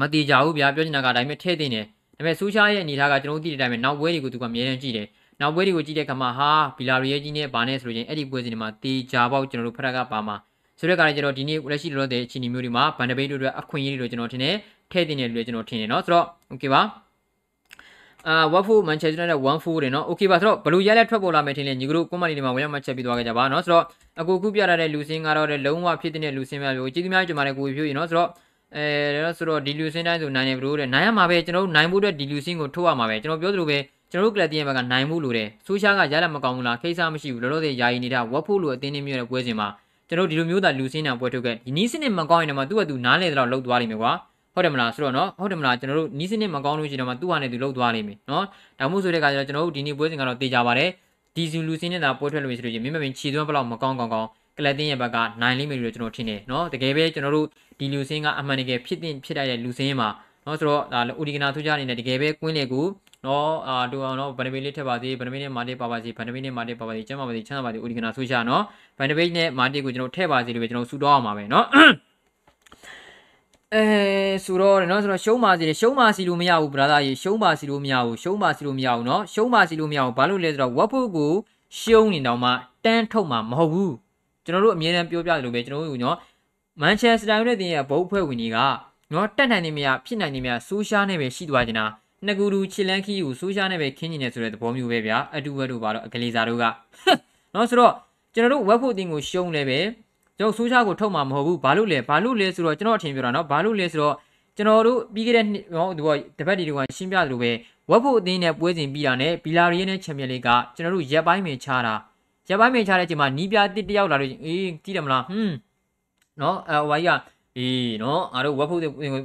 မတိကြဘူးဗျာပြောချင်တာကဒါပေမဲ့ထဲ့တင်တယ်ဒါပေမဲ့စူးရှားရဲ့အနေထားကကျွန်တော်တို့သိတဲ့အတိုင်းပဲနောက်ပွဲတွေကိုသူကအမြဲတမ်းကြည့်တယ်နောက်ပွဲတွေကိုကြည့်တဲ့အခါမှာဟာဘီလာရီရဲ့ကြီးနဲ့ဗာနဲ့ဆိုလို့ချင်းအဲ့ဒီပွဲစဉ်တွေမှာတေချာပေါက်ကျွန်တော်တို့ဖရက်ကပါမှာ ဆိုတဲ့ကလည်းကျွန်တော်ဒီနေ့လက်ရှိလောလောဆယ်အခြေအနေမျိုးတွေမှာဗန်ဒဘိတ်တို့အတွက်အခွင့်အရေးတွေကျွန်တော်ထင်တယ်ထည့်တင်တယ်လို့ကျွန်တော်ထင်တယ်เนาะဆိုတော့โอเคပါအာဝက်ဖူမန်ချက်စတာနဲ့1-4တယ်เนาะโอเคပါဆိုတော့ဘလူးရဲလက်ထွက်ပေါ်လာမယ်ထင်လေညီကတို့ကွန်မန်လီတွေမှာဝင်ရောက်မှချက်ပြီးသွားကြကြပါเนาะဆိုတော့အကူကူပြရတဲ့လူစင်းကတော့လုံးဝဖြစ်တဲ့လူစင်းများမျိုးကျေးဇူးများကြပါတယ်ကိုဖြိုးရေเนาะဆိုတော့အဲတော့ဆိုတော့ဒီလူစင်းတိုင်းဆိုနိုင်နေဘလို့တဲ့နိုင်ရမှာပဲကျွန်တော်တို့နိုင်ဖို့အတွက်ဒီလူစင်းကိုထုတ်ရမှာပဲကျွန်တော်ပြောသလိုပဲကျွန်တော်တို့ကလပ်တင်းရဲ့ဘက်ကနိုင်မှုလို့တယ်ဆိုရှားကရလက်မကောင်းဘူးလားခိစ္စမရှိဘူးလောလောဆယ်ယာယီနေတာဝက်ဖို့လို့အတင်းနေမျိုးနဲ့ပွဲစဉ်မှာ ကျွန်တော်ဒီလိုမျိုးသာလူစင်းတာပွဲထုတ်ခဲ့ဒီနီးစနစ်မကောင်းရင်တော့သူ့ကသူနားလေတော့လောက်သွားလိမ့်မယ်ကွာဟုတ်တယ်မလားဆိုတော့နော်ဟုတ်တယ်မလားကျွန်တော်တို့နီးစနစ်မကောင်းလို့ရှိရင်တော့သူ့ဟာနဲ့သူလောက်သွားလိမ့်မယ်နော်ဒါမှမဟုတ်ဆိုတဲ့အခါကျတော့ကျွန်တော်တို့ဒီနေ့ပွဲစဉ်ကတော့တေချာပါတယ်ဒီဇူလူစင်းနဲ့သာပွဲထွက်လို့ဆိုလို့ရှိရင်မင်းမပင်ခြေသွင်းဘလောက်မကောင်းကောင်းကောင်းကလတ်တင်းရဲ့ဘက်ကနိုင်လိမ့်မယ်လို့ကျွန်တော်ထင်တယ်နော်တကယ်ပဲကျွန်တော်တို့ဒီလူစင်းကအမှန်တကယ်ဖြစ်တင်ဖြစ်တဲ့လူစင်းမှာနော်ဆိုတော့ဒါအိုဒီဂနာထူးကြနေတဲ့တကယ်ပဲကွင်းလေကို နော်အာတူအောင်နော်ဗန်ဒဘေးလေးထက်ပါသေးဗန်ဒဘေးနဲ့မာတီပါပါစီဗန်ဒဘေးနဲ့မာတီပါပါစီကျမ်းပါပါစီချမ်းသာပါစီဥဒီကနာဆူရှာနော်ဗန်ဒဘေးနဲ့မာတီကိုကျွန်တော်ထည့်ပါစီလို့ပဲကျွန်တော်ဆူတော့အောင်ပါပဲနော်အဲဆိုတော့နော်ဆိုတော့ရှုံးပါစီလေရှုံးပါစီလို့မရဘူးဗလာသာကြီးရှုံးပါစီလို့မရဘူးရှုံးပါစီလို့မရဘူးနော်ရှုံးပါစီလို့မရဘူးဘာလို့လဲဆိုတော့ဝက်ဖို့ကိုရှုံးနေတော့မှတန်းထုတ်မှာမဟုတ်ဘူးကျွန်တော်တို့အမြဲတမ်းပြောပြတယ်လို့ပဲကျွန်တော်တို့နော်မန်ချက်စတာယူနိုက်တက်ရဲ့ဘုတ်ဖွဲ့ဝင်တွေကနော်တက်နိုင်နေမြဖြစ်နိုင်နေမြဆူရှားနေပဲရှိသွားကြတာ နှစ်ကူတူချစ်လန်းခီကိုဆိုးရှားနဲ့ပဲခင်းနေတယ်ဆိုတဲ့သဘောမျိုးပဲဗျာအတူဝက်တို့ပါတော့အကလေးစားတို့ကနော်ဆိုတော့ကျွန်တော်တို့ဝက်ဖို့အတင်းကိုရှုံးလဲပဲကျွန်တော်ဆိုးရှားကိုထုတ်မှာမဟုတ်ဘူးဘာလို့လဲဘာလို့လဲဆိုတော့ကျွန်တော်အထင်ပြောတာနော်ဘာလို့လဲဆိုတော့ကျွန်တော်တို့ပြီးခဲ့တဲ့ဟောဒီဘောတပတ်ဒီတွေကရှင်းပြသလိုပဲဝက်ဖို့အတင်းနဲ့ပွဲစဉ်ပြီးတာနဲ့ဘီလာရီရဲ့ချန်ပီယံလိကကျွန်တော်တို့ရက်ပိုင်းမြင်ချတာရက်ပိုင်းမြင်ချတဲ့အချိန်မှာနီးပြတစ်တယောက်လာလို့အေးကြည့်တယ်မလားဟွန်းနော်အဲဟိုကြီးကအေးနော်ငါတို့ဝက်ဖို့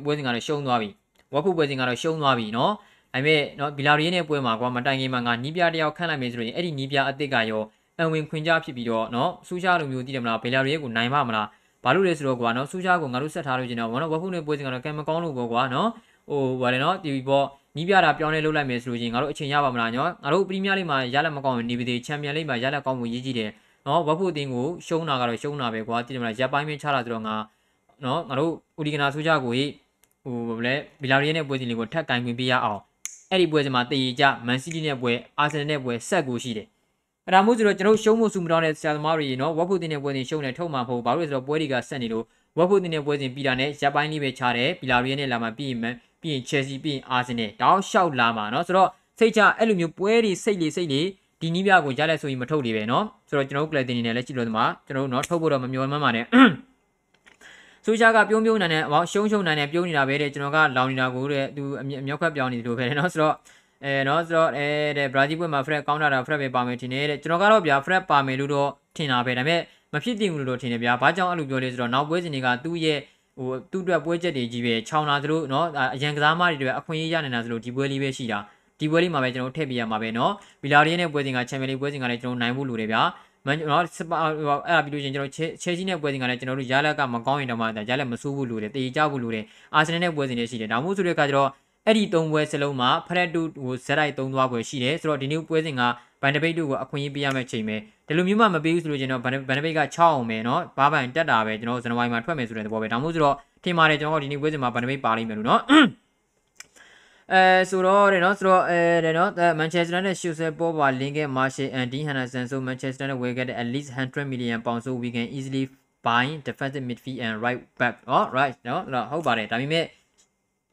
ပွဲစဉ်ကလည်းရှုံးသွားပြီ ဝက်ခုပွဲစဉ်ကတော့ရှုံးသွားပြီနော်အဲမဲ့နော်ဘီလာရီရဲ့ပွဲမှာကွာမတိုင်ခင်မှာငါနီးပြတယောက်ခန့်လိုက်မယ်ဆိုရင်အဲ့ဒီနီးပြအစ်စ်ကရောအဝင်ခွင်ကြဖြစ်ပြီးတော့နော်ဆူရှားလိုမျိုးတည်တယ်မလားဘီလာရီရဲ့ကိုနိုင်မှမလားဘာလို့လဲဆိုတော့ကွာနော်ဆူရှားကိုငါတို့ဆက်ထားလို့ကျင်တော့ဘောနော်ဝက်ခုနဲ့ပွဲစဉ်ကတော့ကံမကောင်းလို့ပေါ့ကွာနော်ဟိုဘာလဲနော်တီဗီပေါ့နီးပြတာပြောင်းလဲလုပ်လိုက်မယ်ဆိုလို့ရင်ငါတို့အချိန်ရပါမလားညောငါတို့ပရီးမီးယားလိမှာရလက်မကောင်းရင်နေပြည်တော်ချန်ပီယံလိမှာရလက်ကောင်းမှုရည်ကြီးတယ်နော်ဝက်ဖို့အတင်းကိုရှုံးတာကတော့ရှုံးတာပဲကွာတည်တယ်မလားရပ်ပိုင်းမင်းချတာဆိုတော့ငါနော်ငါတို့ဥဒီကနာဆိုကြကိုဟိ ဘယ်လဲဘီလာရီရဲ့ပွဲစဉ်လေးကိုထပ်ကင်ခွင့်ပေးရအောင်အဲ့ဒီပွဲစဉ်မှာတည်ကြမန်စီးတီးနဲ့ပွဲအာဆင်နယ်နဲ့ပွဲဆက်ကိုရှိတယ်အဲ့ဒါမို့ဆိုတော့ကျွန်တော်ရှုံးမှုစုမတောင်းတဲ့ဆရာသမားတွေနော်ဝက်ဖို့တင်တဲ့ပွဲစဉ်ရှုံးနေထုတ်မှာမဟုတ်ဘာလို့လဲဆိုတော့ပွဲတွေကဆက်နေလို့ဝက်ဖို့တင်တဲ့ပွဲစဉ်ပြီးတာနဲ့ရပ်ပိုင်းလေးပဲချတယ်ဘီလာရီရဲ့နဲ့လာမှပြီးရင်ပြီးရင်ချယ်ဆီပြီးရင်အာဆင်နယ်တောင်းလျှောက်လာမှာနော်ဆိုတော့စိတ်ချအဲ့လိုမျိုးပွဲတွေစိတ်လေးစိတ်လေးဒီနီးပြကိုရတဲ့ဆိုရင်မထုတ်လေပဲเนาะဆိုတော့ကျွန်တော်တို့ကလပ်တင်နေလည်းကြည့်လို့ဒီမှာကျွန်တော်တို့เนาะထုတ်ဖို့တော့မမျှော်မှန်းပါနဲ့ ဆူရှာကပြုံးပြုံးနိုင်နဲ့ဟောရှုံးရှုံးနိုင်နဲ့ပြုံးနေတာပဲတဲ့ကျွန်တော်ကလောင်နေတာကိုတဲ့သူအမြောက်ခတ်ပြောင်းနေတယ်လို့ပဲเนาะဆိုတော့အဲเนาะဆိုတော့အဲတဲ့ဘရာဇီးပွဲမှာ Fred ကောင်းတာတာ Fred ပဲပါမယ်ထင်တယ်တဲ့ကျွန်တော်ကတော့ဗျာ Fred ပါမယ်လို့တော့ထင်တာပဲဒါပေမဲ့မဖြစ်တင်ဘူးလို့တော့ထင်တယ်ဗျာဘာကြောင့်အဲ့လိုပြောလဲဆိုတော့နောက်ပွဲစဉ်တွေကသူ့ရဲ့ဟိုသူ့အတွက်ပွဲချက်တွေကြီးပဲခြောင်လာသလိုเนาะအရန်ကစားမတွေတွေအခွင့်အရေးရနေတာသလိုဒီပွဲလေးပဲရှိတာဒီပွဲလေးမှာပဲကျွန်တော်ထည့်ပြရမှာပဲเนาะဗီလာရီရဲ့ပွဲစဉ်ကချန်ပီယံလိပွဲစဉ်ကလည်းကျွန်တော်နိုင်ဖို့လိုတယ်ဗျာ မန်နော်စပါအဲ့ဒါပြီးလို့ချင်းကျွန်တော်ချဲချီနဲ့ပွဲစဉ်ကလည်းကျွန်တော်တို့ရလက်ကမကောင်းရင်တော့မှရလက်မဆိုးဘူးလို့တယ်တေချဖို့လို့တယ်အာဆင်နယ်နဲ့ပွဲစဉ်တွေရှိတယ်ဒါမှမဟုတ်ဆိုတဲ့အခါကျတော့အဲ့ဒီ၃ပွဲစလုံးမှာဖရက်တူဟိုဇက်လိုက်၃သွားပွဲရှိတယ်ဆိုတော့ဒီနေ့ပွဲစဉ်ကဘန်ဒပိတ်တို့ကိုအခွင့်အရေးပေးရမယ့်ချိန်ပဲဒီလိုမျိုးမှမပေးဘူးဆိုလို့ကျွန်တော်ဘန်ဒပိတ်က6အောင်ပဲเนาะဘားပန်တက်တာပဲကျွန်တော်ဇန်နဝါရီမှာထွက်မယ်ဆိုတဲ့သဘောပဲဒါမှမဟုတ်ဆိုတော့ထင်ပါတယ်ကျွန်တော်ဒီနေ့ပွဲစဉ်မှာဘန်ဒပိတ်ပါလိမ့်မယ်လို့เนาะ အဲဆိုတော့တဲ့နော်ဆိုတော့အဲတဲ့နော်မန်ချက်စတာနဲ့ရှူဆယ်ပေါ်ပါလင်းခဲ့မာရှယ်အန်ဒီဟန်နာဆန်ဆိုမန်ချက်စတာနဲ့ဝယ်ခဲ့တဲ့ at least 100 million pound so we can easily buy defensive midfield and right back ဟော right နော်ဟုတ်ပါတယ်ဒါပေမဲ့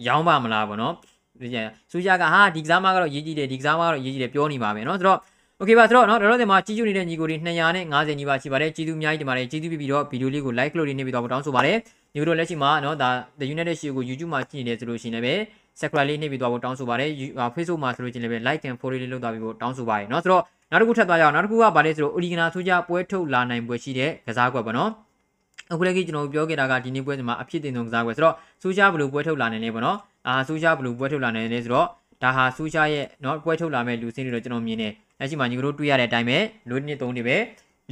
ရောင်းပါမလားဗောနော်ဒီကျဆူရှာကဟာဒီကစားမကတော့ရေးကြည့်တယ်ဒီကစားမကတော့ရေးကြည့်တယ်ပြောနေပါပဲနော်ဆိုတော့โอเคပါဆိုတော့เนาะတော်တော်ဒီမှာကြီးကျူနေတဲ့ညီကိုတွေ250ညီပါရှိပါတယ်ကြီးသူအများကြီးဒီမှာလည်းကြီးသူပြီးပြီးတော့ဗီဒီယိုလေးကို like လို့နေပြီးတော့တောင်းဆိုပါတယ် ဒီလိုလက်ရှိမှာနော်ဒါ The United Show ကို YouTube မှာကြည့်နေတယ်ဆိုလို့ရှိရင်လည်း subscribe လေးနှိပ်ပြီးသွားဖို့တောင်းဆိုပါတယ် Facebook မှာဆိုလို့ရှိရင်လည်း like and follow လေးလုပ်သွားပြီးဖို့တောင်းဆိုပါတယ်နော်ဆိုတော့နောက်တစ်ခုထပ်သွားကြအောင်နောက်တစ်ခုကဗာလဲဆိုတော့ Origina ထူးခြားပွဲထုတ်လာနိုင်ပွဲရှိတဲ့ကစားကွက်ပေါ့နော်အခုလည်းကျွန်တော်ပြောခဲ့တာကဒီနေ့ပွဲစဉ်မှာအဖြစ်တင်ဆုံးကစားကွယ်ဆိုတော့စူးရှားဘလူးပွဲထုတ်လာနိုင်လဲပေါ့နော်အာစူးရှားဘလူးပွဲထုတ်လာနိုင်လဲဆိုတော့ဒါဟာစူးရှားရဲ့နော်ပွဲထုတ်လာမဲ့လူစင်းတွေတော့ကျွန်တော်မြင်နေလက်ရှိမှာညီကတို့တွေ့ရတဲ့အတိုင်းပဲလူနစ်သုံးတွေပဲ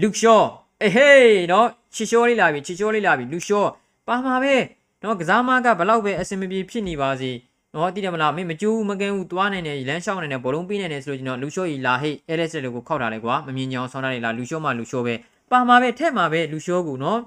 လူရှော့အေးဟေးနော်ချီရှော့လေးလာပြီချီရှော့လေးလာပြီလူရှော့ ပါမှာပဲနော်ကစားမကဘလောက်ပဲအဆင်မပြေဖြစ်နေပါစေနော်သိတယ်မလားမင်းမကြိုးမကင်းဘူးသွားနေနေလမ်းလျှောက်နေနေဘောလုံးပေးနေနေဆိုလို့ကျွန်တော်လူရှော့ကြီးလာဟိတ်အဲလက်စတွေကိုခောက်ထားလိုက်ကွာမမြင်ကြအောင်ဆောင်းထားလိုက်လားလူရှော့မှလူရှော့ပဲပါမှာပဲထဲ့မှာပဲလူရှော့ကူနော်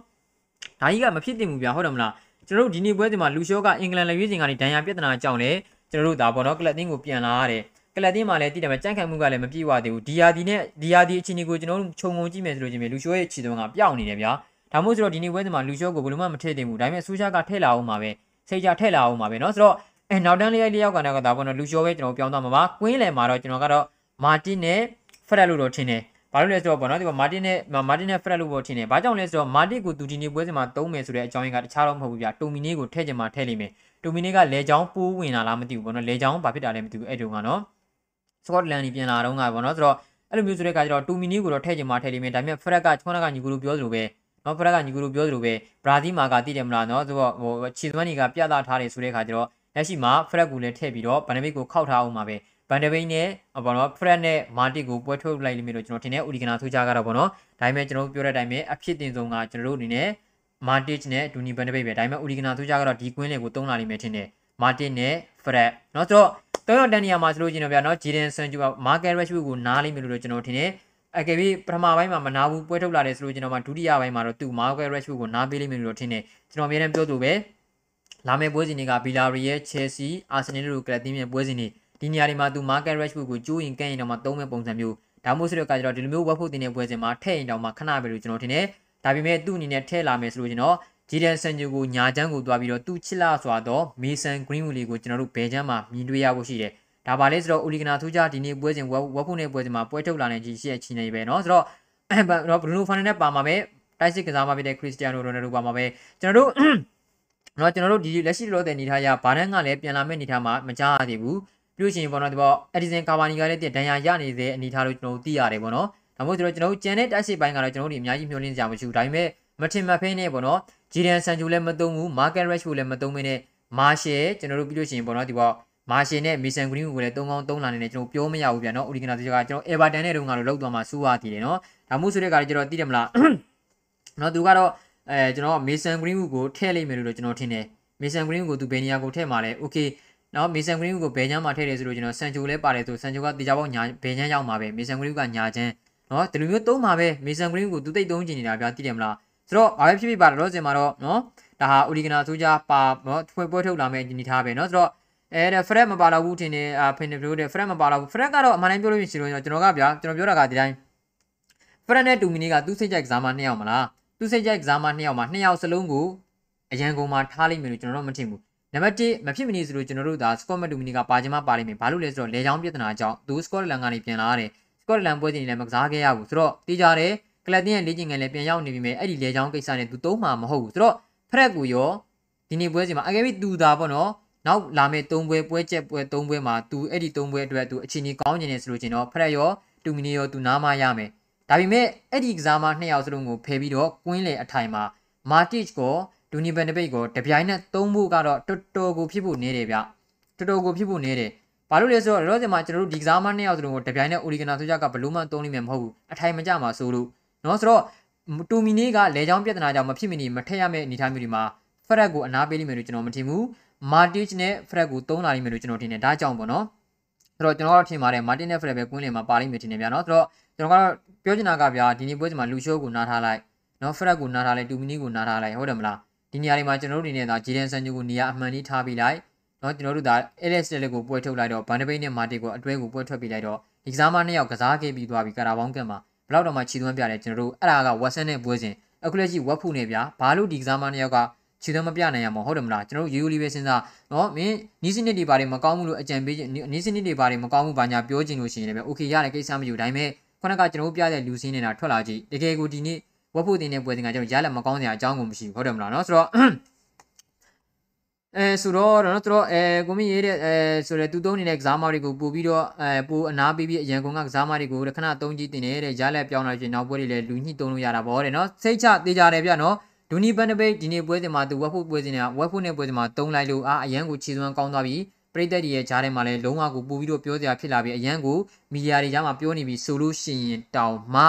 ဒါကြီးကမဖြစ်သင့်ဘူးဗျာဟုတ်တယ်မလားကျွန်တော်တို့ဒီနေ့ပွဲစဉ်မှာလူရှော့ကအင်္ဂလန်လက်ရွေးစင်ကနေဒဏ်ရာပြဿနာကြောင့်လေကျွန်တော်တို့ဒါပေါ်တော့ကလပ်တင်းကိုပြန်လာရတယ်ကလပ်တင်းမှာလည်းတိတယ်မှာကြန့်ခိုင်မှုကလည်းမပြေဝသေးဘူးဒီယာဒီနဲ့ဒီယာဒီအခြေအနေကိုကျွန်တော်တို့ခြုံငုံကြည့်မယ်ဆိုလို့ချင်းပဲလူရှော့ရဲ့ခြေသွန်းကပြောင်းနေတယ်ဗျာ ဒါမှမဟုတ်ဆိုတော့ဒီနေ့ပွဲစဉ်မှာလူရှိုးကိုဘယ်လိုမှမထည့်တင်ဘူးဒါပေမဲ့ဆူရှာကထည့်လာအောင်ပါပဲစိတ်ကြထည့်လာအောင်ပါပဲเนาะဆိုတော့အဲနောက်တန်းလေးလေးယောက်ကလည်းဒါပေါ့နော်လူရှောပဲကျွန်တော်ပြောင်းသွားမှာပါကွင်းလယ်မှာတော့ကျွန်တော်ကတော့မာတင်နဲ့ဖရက်လို့တော့ထင်တယ်ဘာလို့လဲဆိုတော့ပေါ့နော်ဒီမှာမာတင်နဲ့မာတင်နဲ့ဖရက်လို့ပေါ့ထင်တယ်ဘာကြောင့်လဲဆိုတော့မာတင်ကိုသူဒီနေ့ပွဲစဉ်မှာသုံးမယ်ဆိုတဲ့အကြောင်းရင်းကတခြားတော့မဟုတ်ဘူးဗျာတိုမီနီကိုထည့်ချင်မှထည့်လိမ့်မယ်တိုမီနီကလေချောင်းပိုးဝင်လာလားမသိဘူးပေါ့နော်လေချောင်းဘာဖြစ်တာလဲမသိဘူးအဲ့တုန်းကနော်စကော့တလန်ကြီးပြန်လာတော့ကပေါ့နော်ဆိုတော့အဲ့လိုမျိုးဆိုတဲ့အခါကျတော့တိုမီနီကိုတော့ထည့်ချင်မှထည့်လိမ့်မယ်ဒါပေမဲ့ဖရက်ကခုနကညီကူလိုပြောသလိုပဲ နော်ဖရက်ကညီကူလိုပြောသလိုပဲဘရာဇီးမှာကတည်တယ်မလားနော်ဆိုတော့ဟိုခြေစွမ်းတွေကပြသထားတယ်ဆိုတဲ့ခါကျတော့လက်ရှိမှာဖရက်ကလည်းထည့်ပြီးတော့ဗန်ဒဗိတ်ကိုခောက်ထားအောင်ပါပဲဗန်ဒဗိတ်နဲ့ဘောနော်ဖရက်နဲ့မာတစ်ကိုပွဲထုတ်လိုက်လိမ့်မယ်လို့ကျွန်တော်ထင်တယ်ဥဒီကနာထိုးကြကတော့ဘောနော်ဒါပေမဲ့ကျွန်တော်ပြောတဲ့အတိုင်းပဲအဖြစ်တင်ဆုံးကကျွန်တော်တို့အနေနဲ့မာတစ်နဲ့ဒူနီဗန်ဒဗိတ်ပဲဒါပေမဲ့ဥဒီကနာထိုးကြကတော့ဒီကွင်းလေးကိုတုံးလာလိမ့်မယ်ထင်တယ်မာတစ်နဲ့ဖရက်နော်ဆိုတော့တော့တန်နေရာမှာဆိုလို့ကျွန်တော်ပြနော်ဂျီဒန်ဆန်ဂျူကမာကယ်ရက်ရှ်ဝူကိုနားလိမ့်မယ်လို့ကျွန်တော်ထင်တယ် အကယ်ပြီးပထမပိုင်းမှာမနာဘူးပွဲထုတ်လာတယ်ဆိုလို့ကျွန်တော်မှဒုတိယပိုင်းမှာတော့သူ Market Rashford ကိုနားပေးလိမ့်မယ်လို့ထင်တယ်ကျွန်တော်အများနဲ့ပြောသူပဲလာမယ့်ပွဲစဉ်တွေကဘီလာရီရဲ့ Chelsea Arsenal တို့ကလပ်တင်းရဲ့ပွဲစဉ်တွေဒီနေရာတွေမှာသူ Market Rashford ကိုကျိုးရင်ကန့်ရင်တော့မှသုံးမဲ့ပုံစံမျိုးဒါမှမဟုတ်ဆိုတော့ကကျတော့ဒီလိုမျိုးဝက်ဖို့တင်တဲ့ပွဲစဉ်မှာထည့်ရင်တော့မှခဏပဲလို့ကျွန်တော်ထင်တယ်ဒါပေမဲ့သူ့အနေနဲ့ထည့်လာမယ်ဆိုလို့ကျွန်တော်ဂျီဒန်ဆန်ဂျူကိုညာချမ်းကိုတွားပြီးတော့သူ့ချစ်လာစွာတော့မေဆန်ဂရင်းဝူလီကိုကျွန်တော်တို့ဘယ်ချမ်းမှာမြင်တွေ့ရဖို့ရှိတယ် ဒါပါလေဆိုတော့အိုလီဂနာထူးကြဒီနေ့ပွဲစဉ်ဝက်ဖို့နဲ့ပွဲစဉ်မှာပွဲထုတ်လာနေကြီးရှိတဲ့ချီနေပဲเนาะဆိုတော့တော့ဘရူနိုဖာနယ်နဲ့ပါမှာပဲတိုက်စစ်ကစားမှာဖြစ်တဲ့ခရစ္စတီယာနိုရိုနယ်ဒိုပါမှာပဲကျွန်တော်တို့နော်ကျွန်တော်တို့ဒီလက်ရှိလောတဲ့အနေထားရဘာနန်းကလည်းပြန်လာမဲ့အနေထားမှာမကြားရသေးဘူးပြလို့ရှိရင်ပေါ့နော်ဒီပေါ့အက်ဒီဆန်ကာဗာနီကလည်းတန်ရာရနေတဲ့အနေထားလို့ကျွန်တော်တို့သိရတယ်ပေါ့နော်ဒါမှမဟုတ်ကျွန်တော်တို့ကျန်တဲ့တိုက်စစ်ပိုင်းကတော့ကျွန်တော်တို့ဒီအများကြီးမျှော်လင့်ကြမှာမရှိဘူးဒါပေမဲ့မထင်မဖဲနဲ့ပေါ့နော်ဂျီဒန်ဆန်ဂျူလည်းမသုံးဘူးမာကက်ရက်ချ်ကိုလည်းမသုံးမင်းနဲ့မာရှယ်ကျွန်တော်တို့ပြီးလို့ရှိရင်ပေါ့နော်ဒီပေါ့ မာရှင်နဲ့မီဆန်ဂရင်းကိုလည်းသုံးကောင်းသုံးလာနေတယ်ကျွန်တော်ပြောမရဘူးဗျာနော်အိုဒီဂနာတကကျွန်တော်အေဗာတန်နဲ့တုန်းကတော့လောက်သွားမှစူးရတည်တယ်နော်ဒါမှမဟုတ်ဆိုတဲ့ကလည်းကျွန်တော်သိတယ်မလားနော်သူကတော့အဲကျွန်တော်မေဆန်ဂရင်းကိုထည့်လိုက်မယ်လို့ကျွန်တော်ထင်တယ်မေဆန်ဂရင်းကိုသူဘယ်နေရာကိုထည့်မှာလဲโอเคနော်မေဆန်ဂရင်းကိုဘယ်ချမ်းမှာထည့်တယ်ဆိုလို့ကျွန်တော်ဆန်ချိုလဲပါတယ်ဆိုဆန်ချိုကတေချာပေါက်ညာဘယ်ချမ်းရောက်မှာပဲမေဆန်ဂရင်းကညာချမ်း နော်ဒီလိုမျိုးသုံးမှာပဲမေဆန်ဂရင်းကိုသူတိတ်သုံးချင်နေတာဗျာသိတယ်မလားဆိုတော့ဘာပဲဖြစ်ဖြစ်ပါတော့စင်မှာတော့နော်ဒါဟာအိုလီဂနာဆိုကြပါနော်ဖွယ်ပွဲထုတ်လာမယ့်အနေထားပဲနော်ဆိုတော့ အဲဒါဖရက်မပါတော့ဘူးထင်တယ်အာဖင်နေဘလို့တဲ့ဖရက်မပါတော့ဘူးဖရက်ကတော့အမှန်တိုင်းပြောလို့ရှိရင်ကျွန်တော်ကဗျာကျွန်တော်ပြောတာကဒီတိုင်းဖရက်နဲ့တူမီနီကသူ့စိတ်ကြိုက်ကစားမနှစ်ယောက်မလားသူ့စိတ်ကြိုက်ကစားမနှစ်ယောက်မှာနှစ်ယောက်စလုံးကိုအရန်ကုန်မှာထားလိုက်မယ်လို့ကျွန်တော်တို့မထင်ဘူးနံပါတ်1မဖြစ်မနေဆိုလို့ကျွန်တော်တို့ဒါစကော့မက်တူမီနီကပါချင်မှပါလိမ့်မယ်ဘာလို့လဲဆိုတော့လေချောင်းပြဿနာကြောင့်သူစကော့တလန်ကနေပြန်လာရတယ်စကော့တလန်ပွဲစဉ်လည်းမကစားခဲ့ရဘူးဆိုတော့တေးကြတယ်ကလပ်တင်းရဲ့လေ့ကျင့်ခန်းလည်းပြန်ရောက်နေပြီမယ်အဲ့ဒီလေချောင်းကိစ္စနဲ့သူသုံးမှာမဟုတ်ဘူးဆိုတော့ဖရက်ကူရောဒီနေ့ပွဲစဉ်မှာအကယ်၍သူသာပေါ့နော် နောက်လာမယ့်၃ပွဲပွဲချက်ပွဲ၃ပွဲမှာသူအဲ့ဒီ၃ပွဲအတွက်သူအချိန်ကြီးကောင်းနေတယ်ဆိုလို့ချင်းတော့ဖရက်ရောတူမီနီရောသူနားမရမယ်ဒါပေမဲ့အဲ့ဒီကစားမနှစ်ယောက်စလုံးကိုဖယ်ပြီးတော့ကွင်းလေအထိုင်မှာမာတစ်ကိုဒူနီဘန်ဒပိတ်ကိုတပြိုင်နက်သုံးဖို့ကတော့တော်တော်ကိုဖြစ်ဖို့နေတယ်ဗျတော်တော်ကိုဖြစ်ဖို့နေတယ်ဘာလို့လဲဆိုတော့လောလောဆယ်မှာကျွန်တော်တို့ဒီကစားမနှစ်ယောက်စလုံးကိုတပြိုင်နက်အိုလီဂနာဆိုကြကဘလို့မှသုံးလိမ့်မယ်မဟုတ်ဘူးအထိုင်မကြမှာဆိုလို့နော်ဆိုတော့တူမီနီကလေချောင်းပြဿနာကြောင့်မဖြစ်မနေမထက်ရမယ့်အနေအထားမျိုးဒီမှာဖရက်ကိုအနာပေးလိမ့်မယ်လို့ကျွန်တော်မထင်ဘူး မာတစ်နဲ့ဖရက်ကိုသုံးလာလိမ့်မယ်လို့ကျွန်တော်ထင်တယ်ဒါကြောင့်ပေါ့နော်ဆိုတော့ကျွန်တော်တို့ထင်ပါတယ်မာတင်နဲ့ဖရက်ပဲကွင်းလင်မှာပါလိမ့်မယ်ထင်တယ်ဗျာနော်ဆိုတော့ကျွန်တော်ကတော့ပြောချင်တာကဗျာဒီနေ့ပွဲချိန်မှာလူရှိုးကိုနားထားလိုက်နော်ဖရက်ကိုနားထားလိုက်တူမီနီကိုနားထားလိုက်ဟုတ်တယ်မလားဒီနေရာတွေမှာကျွန်တော်တို့အနေနဲ့ဒါဂျီဒန်ဆန်ဂျူကိုနေရာအမှန်ကြီးထားပြီးလိုက်နော်ကျွန်တော်တို့ဒါ LS လက်ကိုပွဲထုတ်လိုက်တော့ဘန်ဒဘိတ်နဲ့မာတီကိုအတွဲကိုပွဲထွက်ပြီးလိုက်တော့ဒီကစားမနှစ်ယောက်ကစားခဲ့ပြီးသွားပြီကာရာဘောင်းကတ်မှာဘလောက်တော့မှခြေသွမ်းပြတယ်ကျွန်တော်တို့အဲ့ဒါကဝက်ဆန်နဲ့ပွဲစဉ်အခုလက်ရှိဝက်ဖူနဲ့ဗျာဘာလို့ဒီကစားမနှစ်ယောက်က ခြေသွမ်းမပြနိုင်ရမှာဟုတ်တယ်မလားကျွန်တော်ရိုးရိုးလေးပဲစဉ်းစားနော်မင်းနီးစနစ်တွေဘာတွေမကောင်းဘူးလို့အကြံပေးနီးစနစ်တွေဘာတွေမကောင်းဘူးဘာညာပြောချင်လို့ရှိရင်လည်း okay ရတယ်ကိစ္စမယူဒါပေမဲ့ခုနကကျွန်တော်တို့ပြတဲ့လူစင်းနေတာထွက်လာကြည့်တကယ်ကိုဒီနေ့ဝက်ဖို့တင်တဲ့ပွဲစဉ်ကကျွန်တော်ရလက်မကောင်းစရာအကြောင်းကိုမရှိဘူးဟုတ်တယ်မလားနော်ဆိုတော့အဲဆိုတော့တော့သူတို့အဲကိုမင်းရေးတဲ့အဲဆိုတော့သူသုံးနေတဲ့ကစားမတွေကိုပို့ပြီးတော့အဲပို့အနာပေးပြီးအရန်ကုန်ကကစားမတွေကိုခဏသုံးကြည့်တင်နေတဲ့ရလက်ပြောင်းလာချင်းနောက်ပွဲတွေလည်းလူညှိသုံးလို့ရတာပေါ့တဲ့နော်စိတ်ချသေးကြတယ်ဗျနော် ဒူနီဘန်နပိတ်ဒီနေ့ပွဲစဉ်မှာသူဝက်ဖို့ပွဲစဉ်နဲ့ဝက်ဖို့နဲ့ပွဲစဉ်မှာသုံးလိုက်လို့အာအရန်ကိုခြေစွမ်းကောင်းသွားပြီပရိသတ်တွေရဲ့ဂျားထဲမှာလည်းလုံးဝကိုပို့ပြီးတော့ပြောစရာဖြစ်လာပြီးအရန်ကိုမီဒီယာတွေကြားမှာပြောနေပြီးဆိုလို့ရှိရင်တောင်မှ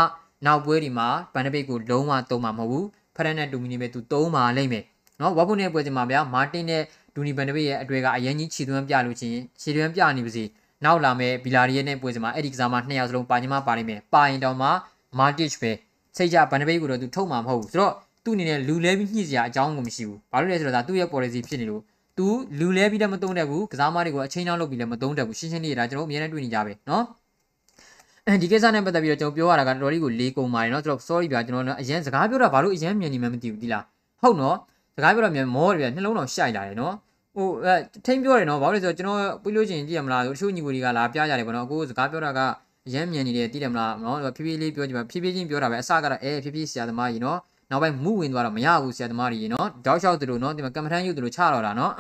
နောက်ပွဲတွေမှာဘန်နပိတ်ကိုလုံးဝသုံးမှာမဟုတ်ဘူးဖရက်နဲ့ဒူမီနီပဲသူသုံးပါလိမ့်မယ်နော်ဝက်ဖို့နဲ့ပွဲစဉ်မှာဗျာမာတင်နဲ့ဒူနီဘန်ဒဘေးရဲ့အတွေ့ကအရင်ကြီးခြေသွမ်းပြလို့ချင်းခြေသွမ်းပြနေပါစီနောက်လာမဲ့ဘီလာရီရဲ့နဲ့ပွဲစဉ်မှာအဲ့ဒီကစားမနှစ်ယောက်စလုံးပါညီမပါလိမ့်မယ်ပါရင်တောင်မှမာတစ်ပဲစိတ်ကြဘန်ဒဘေးကိုတော့သူထုတ်မှာမဟုတ်ဘူးဆိုတော့ သူ့အနေနဲ့လူလဲပြီးညှိစရာအကြောင်းကိုမရှိဘူးဘာလို့လဲဆိုတော့ဒါသူ့ရဲ့ policy ဖြစ်နေလို့သူလူလဲပြီးတော့မသုံးတတ်ဘူးကစားမတွေကိုအချိန်နောက်လုပ်ပြီးလည်းမသုံးတတ်ဘူးရှင်းရှင်းလေးဒါကျွန်တော်အများနဲ့တွေ့နေကြပဲเนาะအဲဒီကိစ္စနဲ့ပတ်သက်ပြီးတော့ကျွန်တော်ပြောရတာကတော်တော်လေးကိုလေးကုန်ပါတယ်เนาะကျွန်တော် sorry ဗျာကျွန်တော်အရင်စကားပြောတာဘာလို့အရင်မြန်နေမှမသိဘူးဒီလားဟုတ်နော်စကားပြောတာမြန်မောတယ်ဗျာနှလုံးတော်ရှိုက်လာတယ်เนาะဟိုအဲထိမ့်ပြောတယ်နော်ဘာလို့လဲဆိုတော့ကျွန်တော်ပြီးလို့ချင်းကြည့်ရမလားတချို့ညီကိုတွေကလာပြကြတယ်ပေါ့နော်အခုစကားပြောတာကအရမ်းမြန်နေတယ်သိတယ်မလားနော်ဖြည်းဖြည်းလေးပြောကြပါဖြည်းဖြည်းချင်းပြောတာပဲအစကတော့အဲဖြည်းဖြည်းဆရာသမားကြီးနော် နောက်ပိုင်းမူဝင်သွားတော့မရဘူးဆရာသမားကြီးနော်တောက်လျှောက်သူတို့နော်ဒီမှာကမ္မထမ်းယူသူတို့ချတော့တာနော်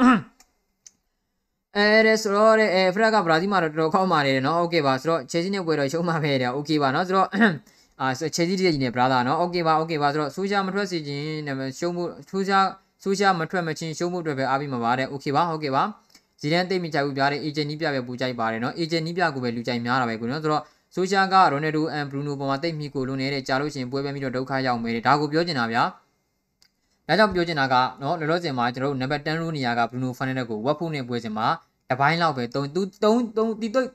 အဲဒါဆိုတော့အဲဖရက်ကဘရာဇီးမှာတော့တော်တော်ကောင်းပါတယ်နော်โอเคပါဆိုတော့ချယ်ဆီနဲ့ပွဲတော့ရှုံးမှပဲတဲ့โอเคပါနော်ဆိုတော့အာချယ်ဆီတည်းကြီးနဲ့ဘရာသာနော်โอเคပါโอเคပါဆိုတော့ဆူရှာမထွက်စီခြင်းရှုံးမှုဆူရှာဆိုရှာမထွက်မချင်းရှုံးမှုတွေပဲအားပြီးမှာပါတယ်โอเคပါဟုတ်ကဲ့ပါဇီဒန်တိတ်မိကြဘူးပြားတဲ့ agent နီးပြပဲပူကြိုက်ပါတယ်เนาะ agent နီးပြကိုပဲလူကြိုက်များတာပဲကိုเนาะဆိုတော့ ဆိုရှာကရိုနယ်ဒိုအန်ဘရူနိုပေါ်မှာတိတ်မိကိုလုံနေတဲ့ကြာလို့ရှင်ပွဲပဲပြီးတော့ဒုက္ခရောက်မယ်ဒါကိုပြောချင်တာဗျာဒါကြောင့်ပြောချင်တာကနော်လောလောဆယ်မှာကျွန်တော်တို့နံပါတ်10ရိုးနေရာကဘရူနိုဖန်နက်ကိုဝက်ဖို့နဲ့ပွဲစဉ်မှာတပိုင်းလောက်ပဲ3 3 3တိတိတ်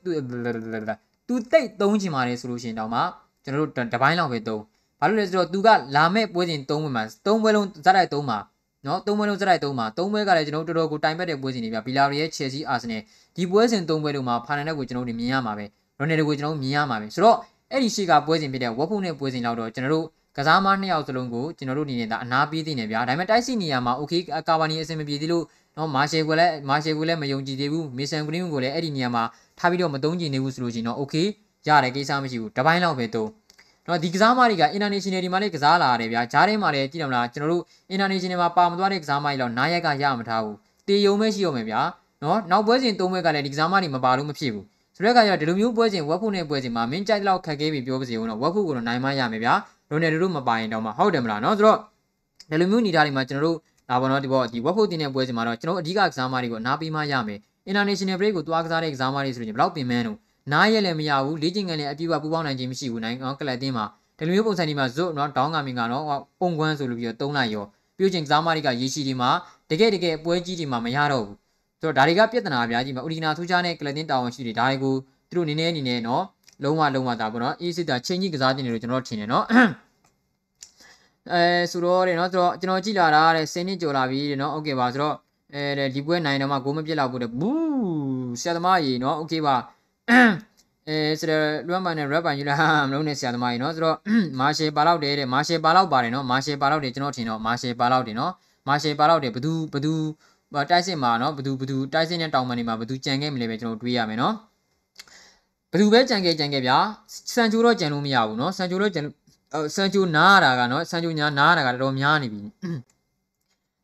သူတိတ်3ချင်ပါတယ်ဆိုလို့ရှင်တောင်မှကျွန်တော်တို့တပိုင်းလောက်ပဲ3ဘာလို့လဲဆိုတော့သူကလာမဲ့ပွဲစဉ်3ပွဲမှာ3ပွဲလုံးဇက်တိုက်3မှာနော်၃ပွဲလုံးစတိုက်၃မှာ၃ပွဲကလည်းကျွန်တော်တို့တော်တော်ကိုတိုင်ပတ်တဲ့ပွဲစဉ်တွေပြဘီလာရီရဲ့ Chelsea Arsenal ဒီပွဲစဉ်၃ပွဲလုံးမှာ final ကိုကျွန်တော်တို့မြင်ရမှာပဲ ရိုနယ်ဒိုကိုကျွန်တော်တို့မြင်ရမှာပဲဆိုတော့အဲ့ဒီရှိကပွဲစဉ်ဖြစ်တဲ့ဝက်ဖုန်နဲ့ပွဲစဉ်လောက်တော့ကျွန်တော်တို့ကစားမနှစ်ယောက်စလုံးကိုကျွန်တော်တို့အနေနဲ့ဒါအနာပေးသိနေဗျာဒါပေမဲ့တိုက်စီနေရာမှာ okay ကာဗာနီအဆင်မပြေသေးလို့နော်မာရှယ်ကိုလည်းမာရှယ်ကိုလည်းမယုံကြည်သေးဘူးမီဆန်ဂရင်းကိုလည်းအဲ့ဒီနေရာမှာထားပြီးတော့မသုံးကြည့်နေဘူးဆိုလို့ရှိရင်တော့ okay ရတယ်ကိစ္စမရှိဘူးတပိုင်းလောက်ပဲသုံးနော်ဒီကစားမတွေက international ဒီမှာလေးကစားလာရတယ်ဗျာဂျားထဲမှာလည်းကြည့်တော့မလားကျွန်တော်တို့ international မှာပါမသွားတဲ့ကစားမတွေတော့နားရက်ကရမထားဘူးတေယုံပဲရှိရမယ်ဗျာနော်နောက်ပွဲစဉ်၃ပွဲကလည်းဒီကစားမတွေမပါလို့မဖြစ်ဘူး ဆိုတဲ့အခါကျတော့ဒီလိုမျိုးပွဲစဉ်ဝက်ဖုနဲ့ပွဲစဉ်မှာမင်းကြိုက်လောက်ခက်ခဲပြီးပြောပါစေဦးနော်ဝက်ဖုကိုတော့နိုင်မရမယ်ဗျာရိုနယ်ဒိုတို့မပါရင်တော့မှဟုတ်တယ်မလားနော်ဆိုတော့ဒီလိုမျိုးနေတာတွေမှာကျွန်တော်တို့ဒါပေါ့နော်ဒီပေါ့ဒီဝက်ဖုတင်တဲ့ပွဲစဉ်မှာတော့ကျွန်တော်အဓိကကစားမတွေကိုအနာပေးမှရမယ် international break ကိုတွားကစားတဲ့ကစားမတွေဆိုရင်ဘယ်လောက်ပင်မန်းတော့နားရက်လည်းမရဘူးလေ့ကျင့်ခန်းလည်းအပြည့်အဝပူပေါင်းနိုင်ခြင်းမရှိဘူးနိုင်ငံကလပ်တင်းမှာဒီလိုမျိုးပုံစံဒီမှာဇွတ်နော်ဒေါင်းကမင်ကတော့ပုံကွန်းဆိုလို့ပြီးတော့တုံးလိုက်ရောပြုတ်ချင်းကစားမတွေကရေရှိဒီမှာတကယ်တကယ်ပွဲကြီးဒီမှာမရတော့ဘူး ဆိုတော့ဒါတွေကပြဿနာအများကြီးမှာဥဒီနာထူးခြားတဲ့ကလပ်တင်းတာဝန်ရှိတွေဒါတွေကိုသူတို့နည်းနည်းအနေနဲ့နော် လုံးဝလုံးဝဒါပေါ့နော်အေးစစ်တာချိန်ကြီးကစားတင်တယ်လို့ကျွန်တော်ထင်တယ်နော်အဲဆိုတော့တဲ့နော်ဆိုတော့ကျွန်တော်ကြည့်လာတာတဲ့10နှစ်ကျော်လာပြီတဲ့နော်โอเคပါဆိုတော့အဲဒီပွဲနိုင်တော့မှဂိုးမပြစ်လောက်ဘူးတဲ့ဘူးဆရာသမားကြီးနော်โอเคပါအဲဆိုတော့လွမ်းပန်နဲ့ rap ပန်ယူလာမလုံးနဲ့ဆရာသမားကြီးနော်ဆိုတော့မာရှယ်ပါလောက်တယ်တဲ့မာရှယ်ပါလောက်ပါတယ်နော်မာရှယ်ပါလောက်တယ်ကျွန်တော်ထင်တော့မာရှယ်ပါလောက်တယ်နော်မာရှယ်ပါလောက်တယ်ဘသူဘသူ တိုက်စစ်မှာနော်ဘသူဘသူတိုက်စစ်နဲ့တောင်ပန်နေမှာဘသူကြံခဲ့မလဲပဲကျွန်တော်တွေးရမယ်နော်ဘသူပဲကြံခဲ့ကြံခဲ့ဗျာစန်ချိုတော့ကြံလို့မရဘူးနော်စန်ချိုတော့ကြံဆန်ချိုနားရတာကနော်ဆန်ချိုညာနားရတာကတော်တော်များနေပြီ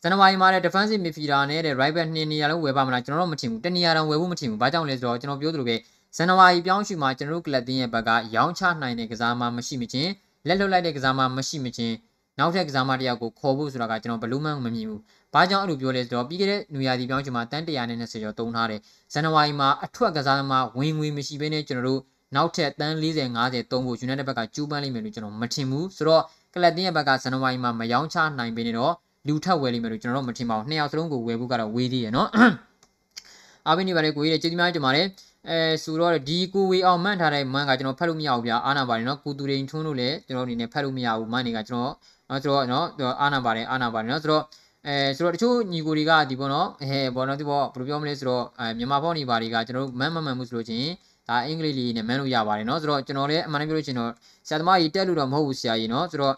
ဇန်နဝါရီမှာလည်း defensive midfielder နဲ့တဲ့ right back နှစ်နေရာလုံးဝယ်ပါမလားကျွန်တော်တို့မထင်ဘူးတနေရာတော့ဝယ်ဖို့မထင်ဘူးဘာကြောင့်လဲဆိုတော့ကျွန်တော်ပြောသလိုပဲဇန်နဝါရီပြောင်းရွှေ့မှာကျွန်တော်တို့ကလပ်တင်းရဲ့ဘက်ကရောင်းချနိုင်တဲ့ကစားမမရှိမချင်းလက်လွတ်လိုက်တဲ့ကစားမမရှိမချင်း နောက်ထပ်ကစားမတစ်ယောက်ကိုခေါ်ဖို့ဆိုတာကကျွန်တော်ဘလို့မှမမြင်ဘူး။ဘာကြောင့်အဲ့လိုပြောလဲဆိုတော့ပြီးခဲ့တဲ့နူယာဒီပြောင်းချင်မှာတန်း120ကျော်တုံးထားတယ်။ဇန်နဝါရီမှာအထွက်ကစားသမားဝင်ငွေမရှိဘဲနဲ့ကျွန်တော်တို့နောက်ထပ်တန်း40 50တုံးဖို့ United ဘက်ကကျူးပန်းလိမ့်မယ်လို့ကျွန်တော်မထင်ဘူး။ဆိုတော့ကလပ်တင်းရဲ့ဘက်ကဇန်နဝါရီမှာမယောင်းချနိုင်ပေနဲ့တော့လူထပ်ဝယ်လိမ့်မယ်လို့ကျွန်တော်တို့မထင်ပါဘူး။နှစ်ယောက်စလုံးကိုဝယ်ဖို့ကတော့ဝေးသေးရနော်။အားပေးနေပါတယ်ကိုကြီးရဲ့ကျေးဇူးများတင်ပါတယ်။အဲဆိုတော့ဒီကိုဝေအောင်မှန်ထားတဲ့မန်ကကျွန်တော်ဖတ်လို့မရဘူးဗျာအာနာပါတယ်နော်ကိုတူရင်ထွန်းလို့လည်းကျွန်တော်အနေနဲ့ဖတ်လို့မရဘူးမန်တွေကကျွန်တော် နော်ဆိုတော့နော်အာနာပါတယ်အာနာပါတယ်နော်ဆိုတော့အဲဆိုတော့တချို့ညီကိုတွေကဒီပေါ့နော်အဲပေါ့နော်ဒီပေါ့ဘယ်လိုပြောမလဲဆိုတော့အဲမြန်မာပေါ့နေပါတွေကကျွန်တော်တို့မန်းမမှန်မှုဆိုလို့ချင်းဒါအင်္ဂလိပ်လေးနဲ့မန်းလို့ရပါတယ်နော်ဆိုတော့ကျွန်တော်လည်းအမှန်တမ်းပြောလို့ချင်းတော့ဆရာသမားကြီးတက်လို့တော့မဟုတ်ဘူးဆရာကြီးနော်ဆိုတော့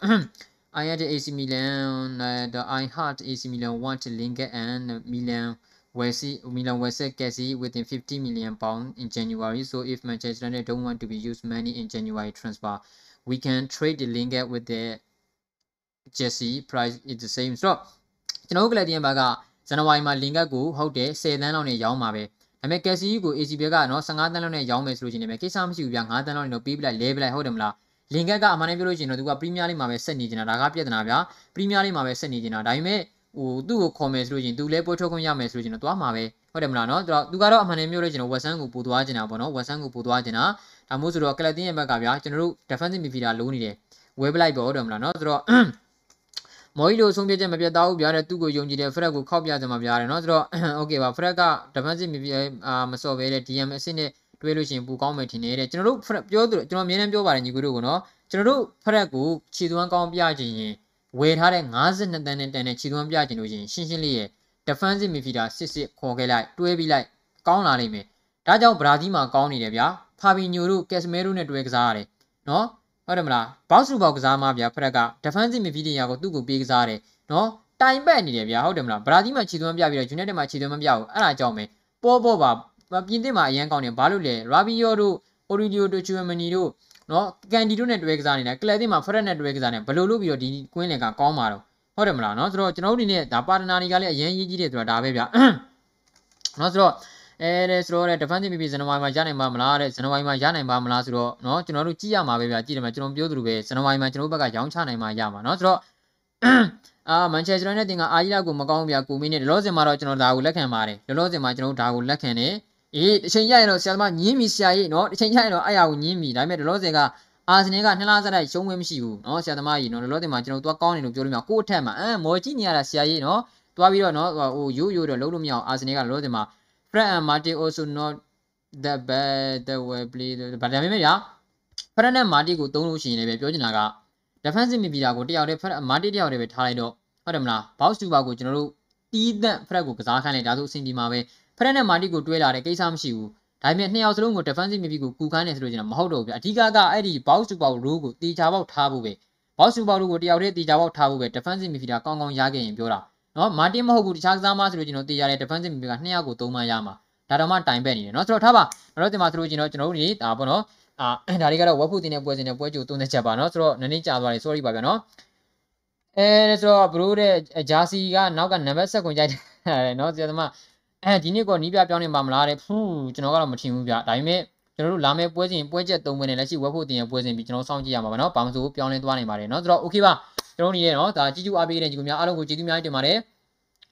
I had AC Milan the I heart AC Milan want to link and Milan will see Milan will set Casey within 50 million pound in January so if Manchester United don't want to be used money in January transfer we can trade the link with the Jesse price is the same ဆိုတော့ကျွန်တော်တို့ကလပ်တင်ဘက်ကဇန်နဝါရီမှာ link ကိုဟုတ်တယ်10သန်းလောက်နဲ့ရောင်းပါပဲဒါပေမဲ့ Casey ကို AC ဘက်ကနော်15တန်းလောက်နဲ့ရောင်းမယ်ဆိုလို့ရှိရင်လည်းကိစ္စမရှိဘူးဗျာ9တန်းလောက်နဲ့တော့ပေးပလိုက်လဲပလိုက်ဟုတ်တယ်မလားလင်ကက်ကအမှန်တမ်းပြောလို့ရှိရင်တော့သူကပရီးမီးယားလိမှာပဲဆက်နေနေတာဒါကပြဿနာဗျာပရီးမီးယားလိမှာပဲဆက်နေနေတာဒါပေမဲ့ဟိုသူ့ကိုခေါ်မယ်ဆိုလို့ရှိရင်သူလည်းပွဲထုတ်ခွင့်ရမယ်ဆိုလို့ရှိရင်တော့သွားမှာပဲဟုတ်တယ်မလားနော်သူကတော့အမှန်တမ်းပြောလို့ရှိရင်တော့ဝက်ဆန်ကိုပို့သွားချင်တာပေါ့နော်ဝက်ဆန်ကိုပို့သွားချင်တာဒါမို့ဆိုတော့ကလပ်တင်းရဲ့ဘက်ကဗျာကျွန်တော်တို့ defensive midfielder လိုနေတယ်ဝဲပလိုက်ပေါ့ဟုတ်တယ်မလားနော်ဆိုတော့ မော်ကြီးလိုဆုံးဖြတ်ချက်မပြတ်သားဘူးဗျာတဲ့သူ့ကိုယုံကြည်တဲ့ဖရက်ကိုခောက်ပြကြမှာဗျာတဲ့နော်ဆိုတော့ okay ပါဖရက်ကဒဖန်စစ်မပြအာမစော်ပဲတဲ့ DM အစ်စ်နဲ့တွဲလို့ရှိရင်ပူကောင်းမယ်ထင်တယ်တဲ့ကျွန်တော်တို့ပြောသူကျွန်တော်အမြဲတမ်းပြောပါတယ်ညီကိုတို့ကနော်ကျွန်တော်တို့ဖရက်ကိုခြေသွမ်းကောင်းပြခြင်းရင်ဝယ်ထားတဲ့52တန်းနဲ့တန်တဲ့ခြေသွမ်းပြခြင်းလို့ရှိရင်ရှင်းရှင်းလေးရဲ့ defensive midfielder စစ်စစ်ခေါ်ခဲ့လိုက်တွဲပြီးလိုက်ကောင်းလာနိုင်မယ်ဒါကြောင့်ဘရာဇီးမှာကောင်းနေတယ်ဗျာဖာဘီညိုတို့ကက်စမဲရိုနဲ့တွဲကစားရတယ်နော် ဟုတ်တယ်မလားဘောက်စုဘောက်ကစားမှဗျာဖရက်က defensive midfielder ကိုသူ့ကိုပေးကစားတယ်နော်တိုင်ပတ်နေတယ်ဗျာဟုတ်တယ်မလားဘရာဇီးမှာခြေသွမ်းပြပြီးတော့ United မှာခြေသွမ်းမပြဘူးအဲ့ဒါကြောင့်ပဲပေါ်ပေါ်ပါပြင်သစ်မှာအရန်ကောင်းတယ်ဘာလို့လဲရာဘီယိုတို့အိုရီဒီယိုတို့ချူမနီတို့နော်ကန်ဒီတို့နဲ့တွဲကစားနေတာကလပ်တင်မှာဖရက်နဲ့တွဲကစားနေဘယ်လိုလုပ်ပြီးတော့ဒီကွင်းလင်ကကောင်းမှာတော့ဟုတ်တယ်မလားနော်ဆိုတော့ကျွန်တော်တို့အနေနဲ့ဒါပါတနာတွေကလည်းအရင်ရေးကြီးတယ်ဆိုတာဒါပဲဗျနော်ဆိုတော့ အဲတဲ့ဆိုတော့တဲ့ defensive PP ဇန်နဝါရီမှာရနိုင်ပါမလားတဲ့ဇန်နဝါရီမှာရနိုင်ပါမလားဆိုတော့เนาะကျွန်တော်တို့ကြည့်ရမှာပဲဗျကြည့်တယ်မှာကျွန်တော်ပြောသလိုပဲဇန်နဝါရီမှာကျွန်တော်တို့ဘက်ကရောင်းချနိုင်မှာရမှာเนาะဆိုတော့အာမန်ချက်စတာနဲ့တင်ကအာရီလာကိုမကောင်းဗျာကိုမင်းနဲ့လောလောဆယ်မှာတော့ကျွန်တော်ဒါကိုလက်ခံပါတယ်လောလောဆယ်မှာကျွန်တော်တို့ဒါကိုလက်ခံတယ်အေးအချိန်ရရင်တော့ဆရာသမားညင်းမီဆရာကြီးเนาะအချိန်ရရင်တော့အဲ့အရာကိုညင်းမီဒါပေမဲ့လောလောဆယ်ကအာဆင်နယ်ကနှစ်လားစတိုက်ရှုံးဝဲမရှိဘူးเนาะဆရာသမားကြီးเนาะလောလောဆယ်မှာကျွန်တော်တို့သွားကောင်းတယ်လို့ပြောလို့မရကိုယ့်အထက်မှာအမ်မော်ကြည့်နေရတာဆရာကြီးเนาะသွားပြီးတော့เนาะဟိုရိုးရိုးတော့လုံးလို့မရအောင်အာဆင်နယ်ကလောလောဆယ်မှာ Fred and Martin also not the bad the way play ဗာဒါပေမဲ့ဗျာ Fred နဲ့ Martin ကိုသုံးလို့ရှိရင်လည်းပြောချင်တာက defensive midfielder ကိုတယောက်တည်း Fred Martin တယောက်တည်းပဲထားလိုက်တော့ဟုတ်တယ်မလား box to box ကိုကျွန်တော်တို့တီးသန့် Fred ကိုကစားခိုင်းလိုက်ဒါဆိုအဆင်ပြေမှာပဲ Fred နဲ့ Martin ကိုတွဲလာတဲ့ကိစ္စမရှိဘူးဒါပေမဲ့နှစ်ယောက်စလုံးကို defensive midfield ကိုကူခိုင်းနေဆိုလို့ကျွန်တော်မဟုတ်တော့ဘူးဗျအဓိကကအဲ့ဒီ box to box rule ကိုတီချာပေါက်ထားဖို့ပဲ box to box rule ကိုတယောက်တည်းတီချာပေါက်ထားဖို့ပဲ defensive midfielder ကောင်းကောင်းရခဲ့ရင်ပြောတာ နော်မာတင်မဟုတ်ဘူးတခြားကစားမဆိုလို့ကျွန်တော်သိရတယ် defensive midfield က200ကို3မှရမှာဒါတော့မှတိုင်ပက်နေတယ်နော်ဆိုတော့ထားပါတော့ဒီမှာဆိုလို့ကျွန်တော်ကျွန်တော်တို့နေတာပေါ့နော်အာဒါတွေကတော့ဝက်ဖူတင်တဲ့ပွဲစဉ်နဲ့ပွဲကြို30ချက်ပါနော်ဆိုတော့နည်းနည်းကြာသွားတယ် sorry ပါဗျာနော်အဲဆိုတော့ဘရိုးတဲ့ဂျာစီကနောက်ကနံပါတ်7ကိုကြိုက်တယ်နော်ဆရာသမားအဲဒီနေ့ကနီးပြပြောင်းနေပါမလားတဲ့ဖူးကျွန်တော်ကတော့မထင်ဘူးဗျဒါပေမဲ့ကျွန်တော်တို့လာမယ့်ပွဲစဉ်ပွဲချက်၃ပွဲနဲ့လက်ရှိဝက်ဖို့တင်ရပွဲစဉ်ပြီးကျွန်တော်စောင့်ကြည့်ရမှာပါနော်ဘာမှမဆိုပြောင်းလဲသွားနိုင်ပါတယ်နော်ဆိုတော့ okay ပါ ကျွန်တော်တို့နေရเนาะဒါကြီးကျူအားပေးတဲ့ညီကိုများအားလုံးကိုကျေးဇူးများတင်ပါတယ်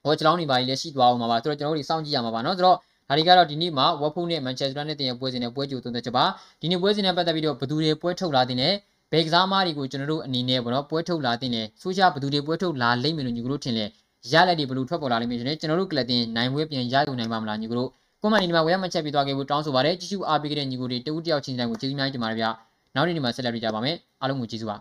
ဟောကျွန်တော်နေပါလေရှိသွားအောင်ပါပါဆိုတော့ကျွန်တော်တို့စောင့်ကြည့်ရမှာပါเนาะဆိုတော့ဒါတွေကတော့ဒီနေ့မှာဝက်ဖုန်းနဲ့မန်ချက်စတာနဲ့တင်ရပွဲစဉ်နဲ့ပွဲကြိုသုံးသက်ချက်ပါဒီနေ့ပွဲစဉ်နဲ့ပတ်သက်ပြီးတော့ဘသူတွေပွဲထုတ်လာတင်တယ်ဘယ်ကစားမားတွေကိုကျွန်တော်တို့အနေနဲ့ပေါ့နော်ပွဲထုတ်လာတင်တယ်ဆိုရှာဘသူတွေပွဲထုတ်လာလိမ့်မယ်လို့ညီကတို့ထင်လဲရလက်တွေဘလို့ထွက်ပေါ်လာလိမ့်မယ်ဆိုရင်ကျွန်တော်တို့ကလပ်တင်နိုင်ပွဲပြန်ရယူနိုင်ပါမလားညီကတို့ ကွန်မန်ဒီဒီမှာဝယ်ရမှတ်ချက်ပေးသွားခဲ့ဖို့တောင်းဆိုပါတယ်ကြည့်ရှုအားပေးခဲ့တဲ့ညီကိုတွေတဦးတယောက်ချင်းတိုင်းကိုကျေးဇူးများတင်ပါတယ်ဗျနောက်နေ့ဒီမှာဆက်လက်ပြကြပါမယ်အားလုံးကိုကျေးဇူးပါ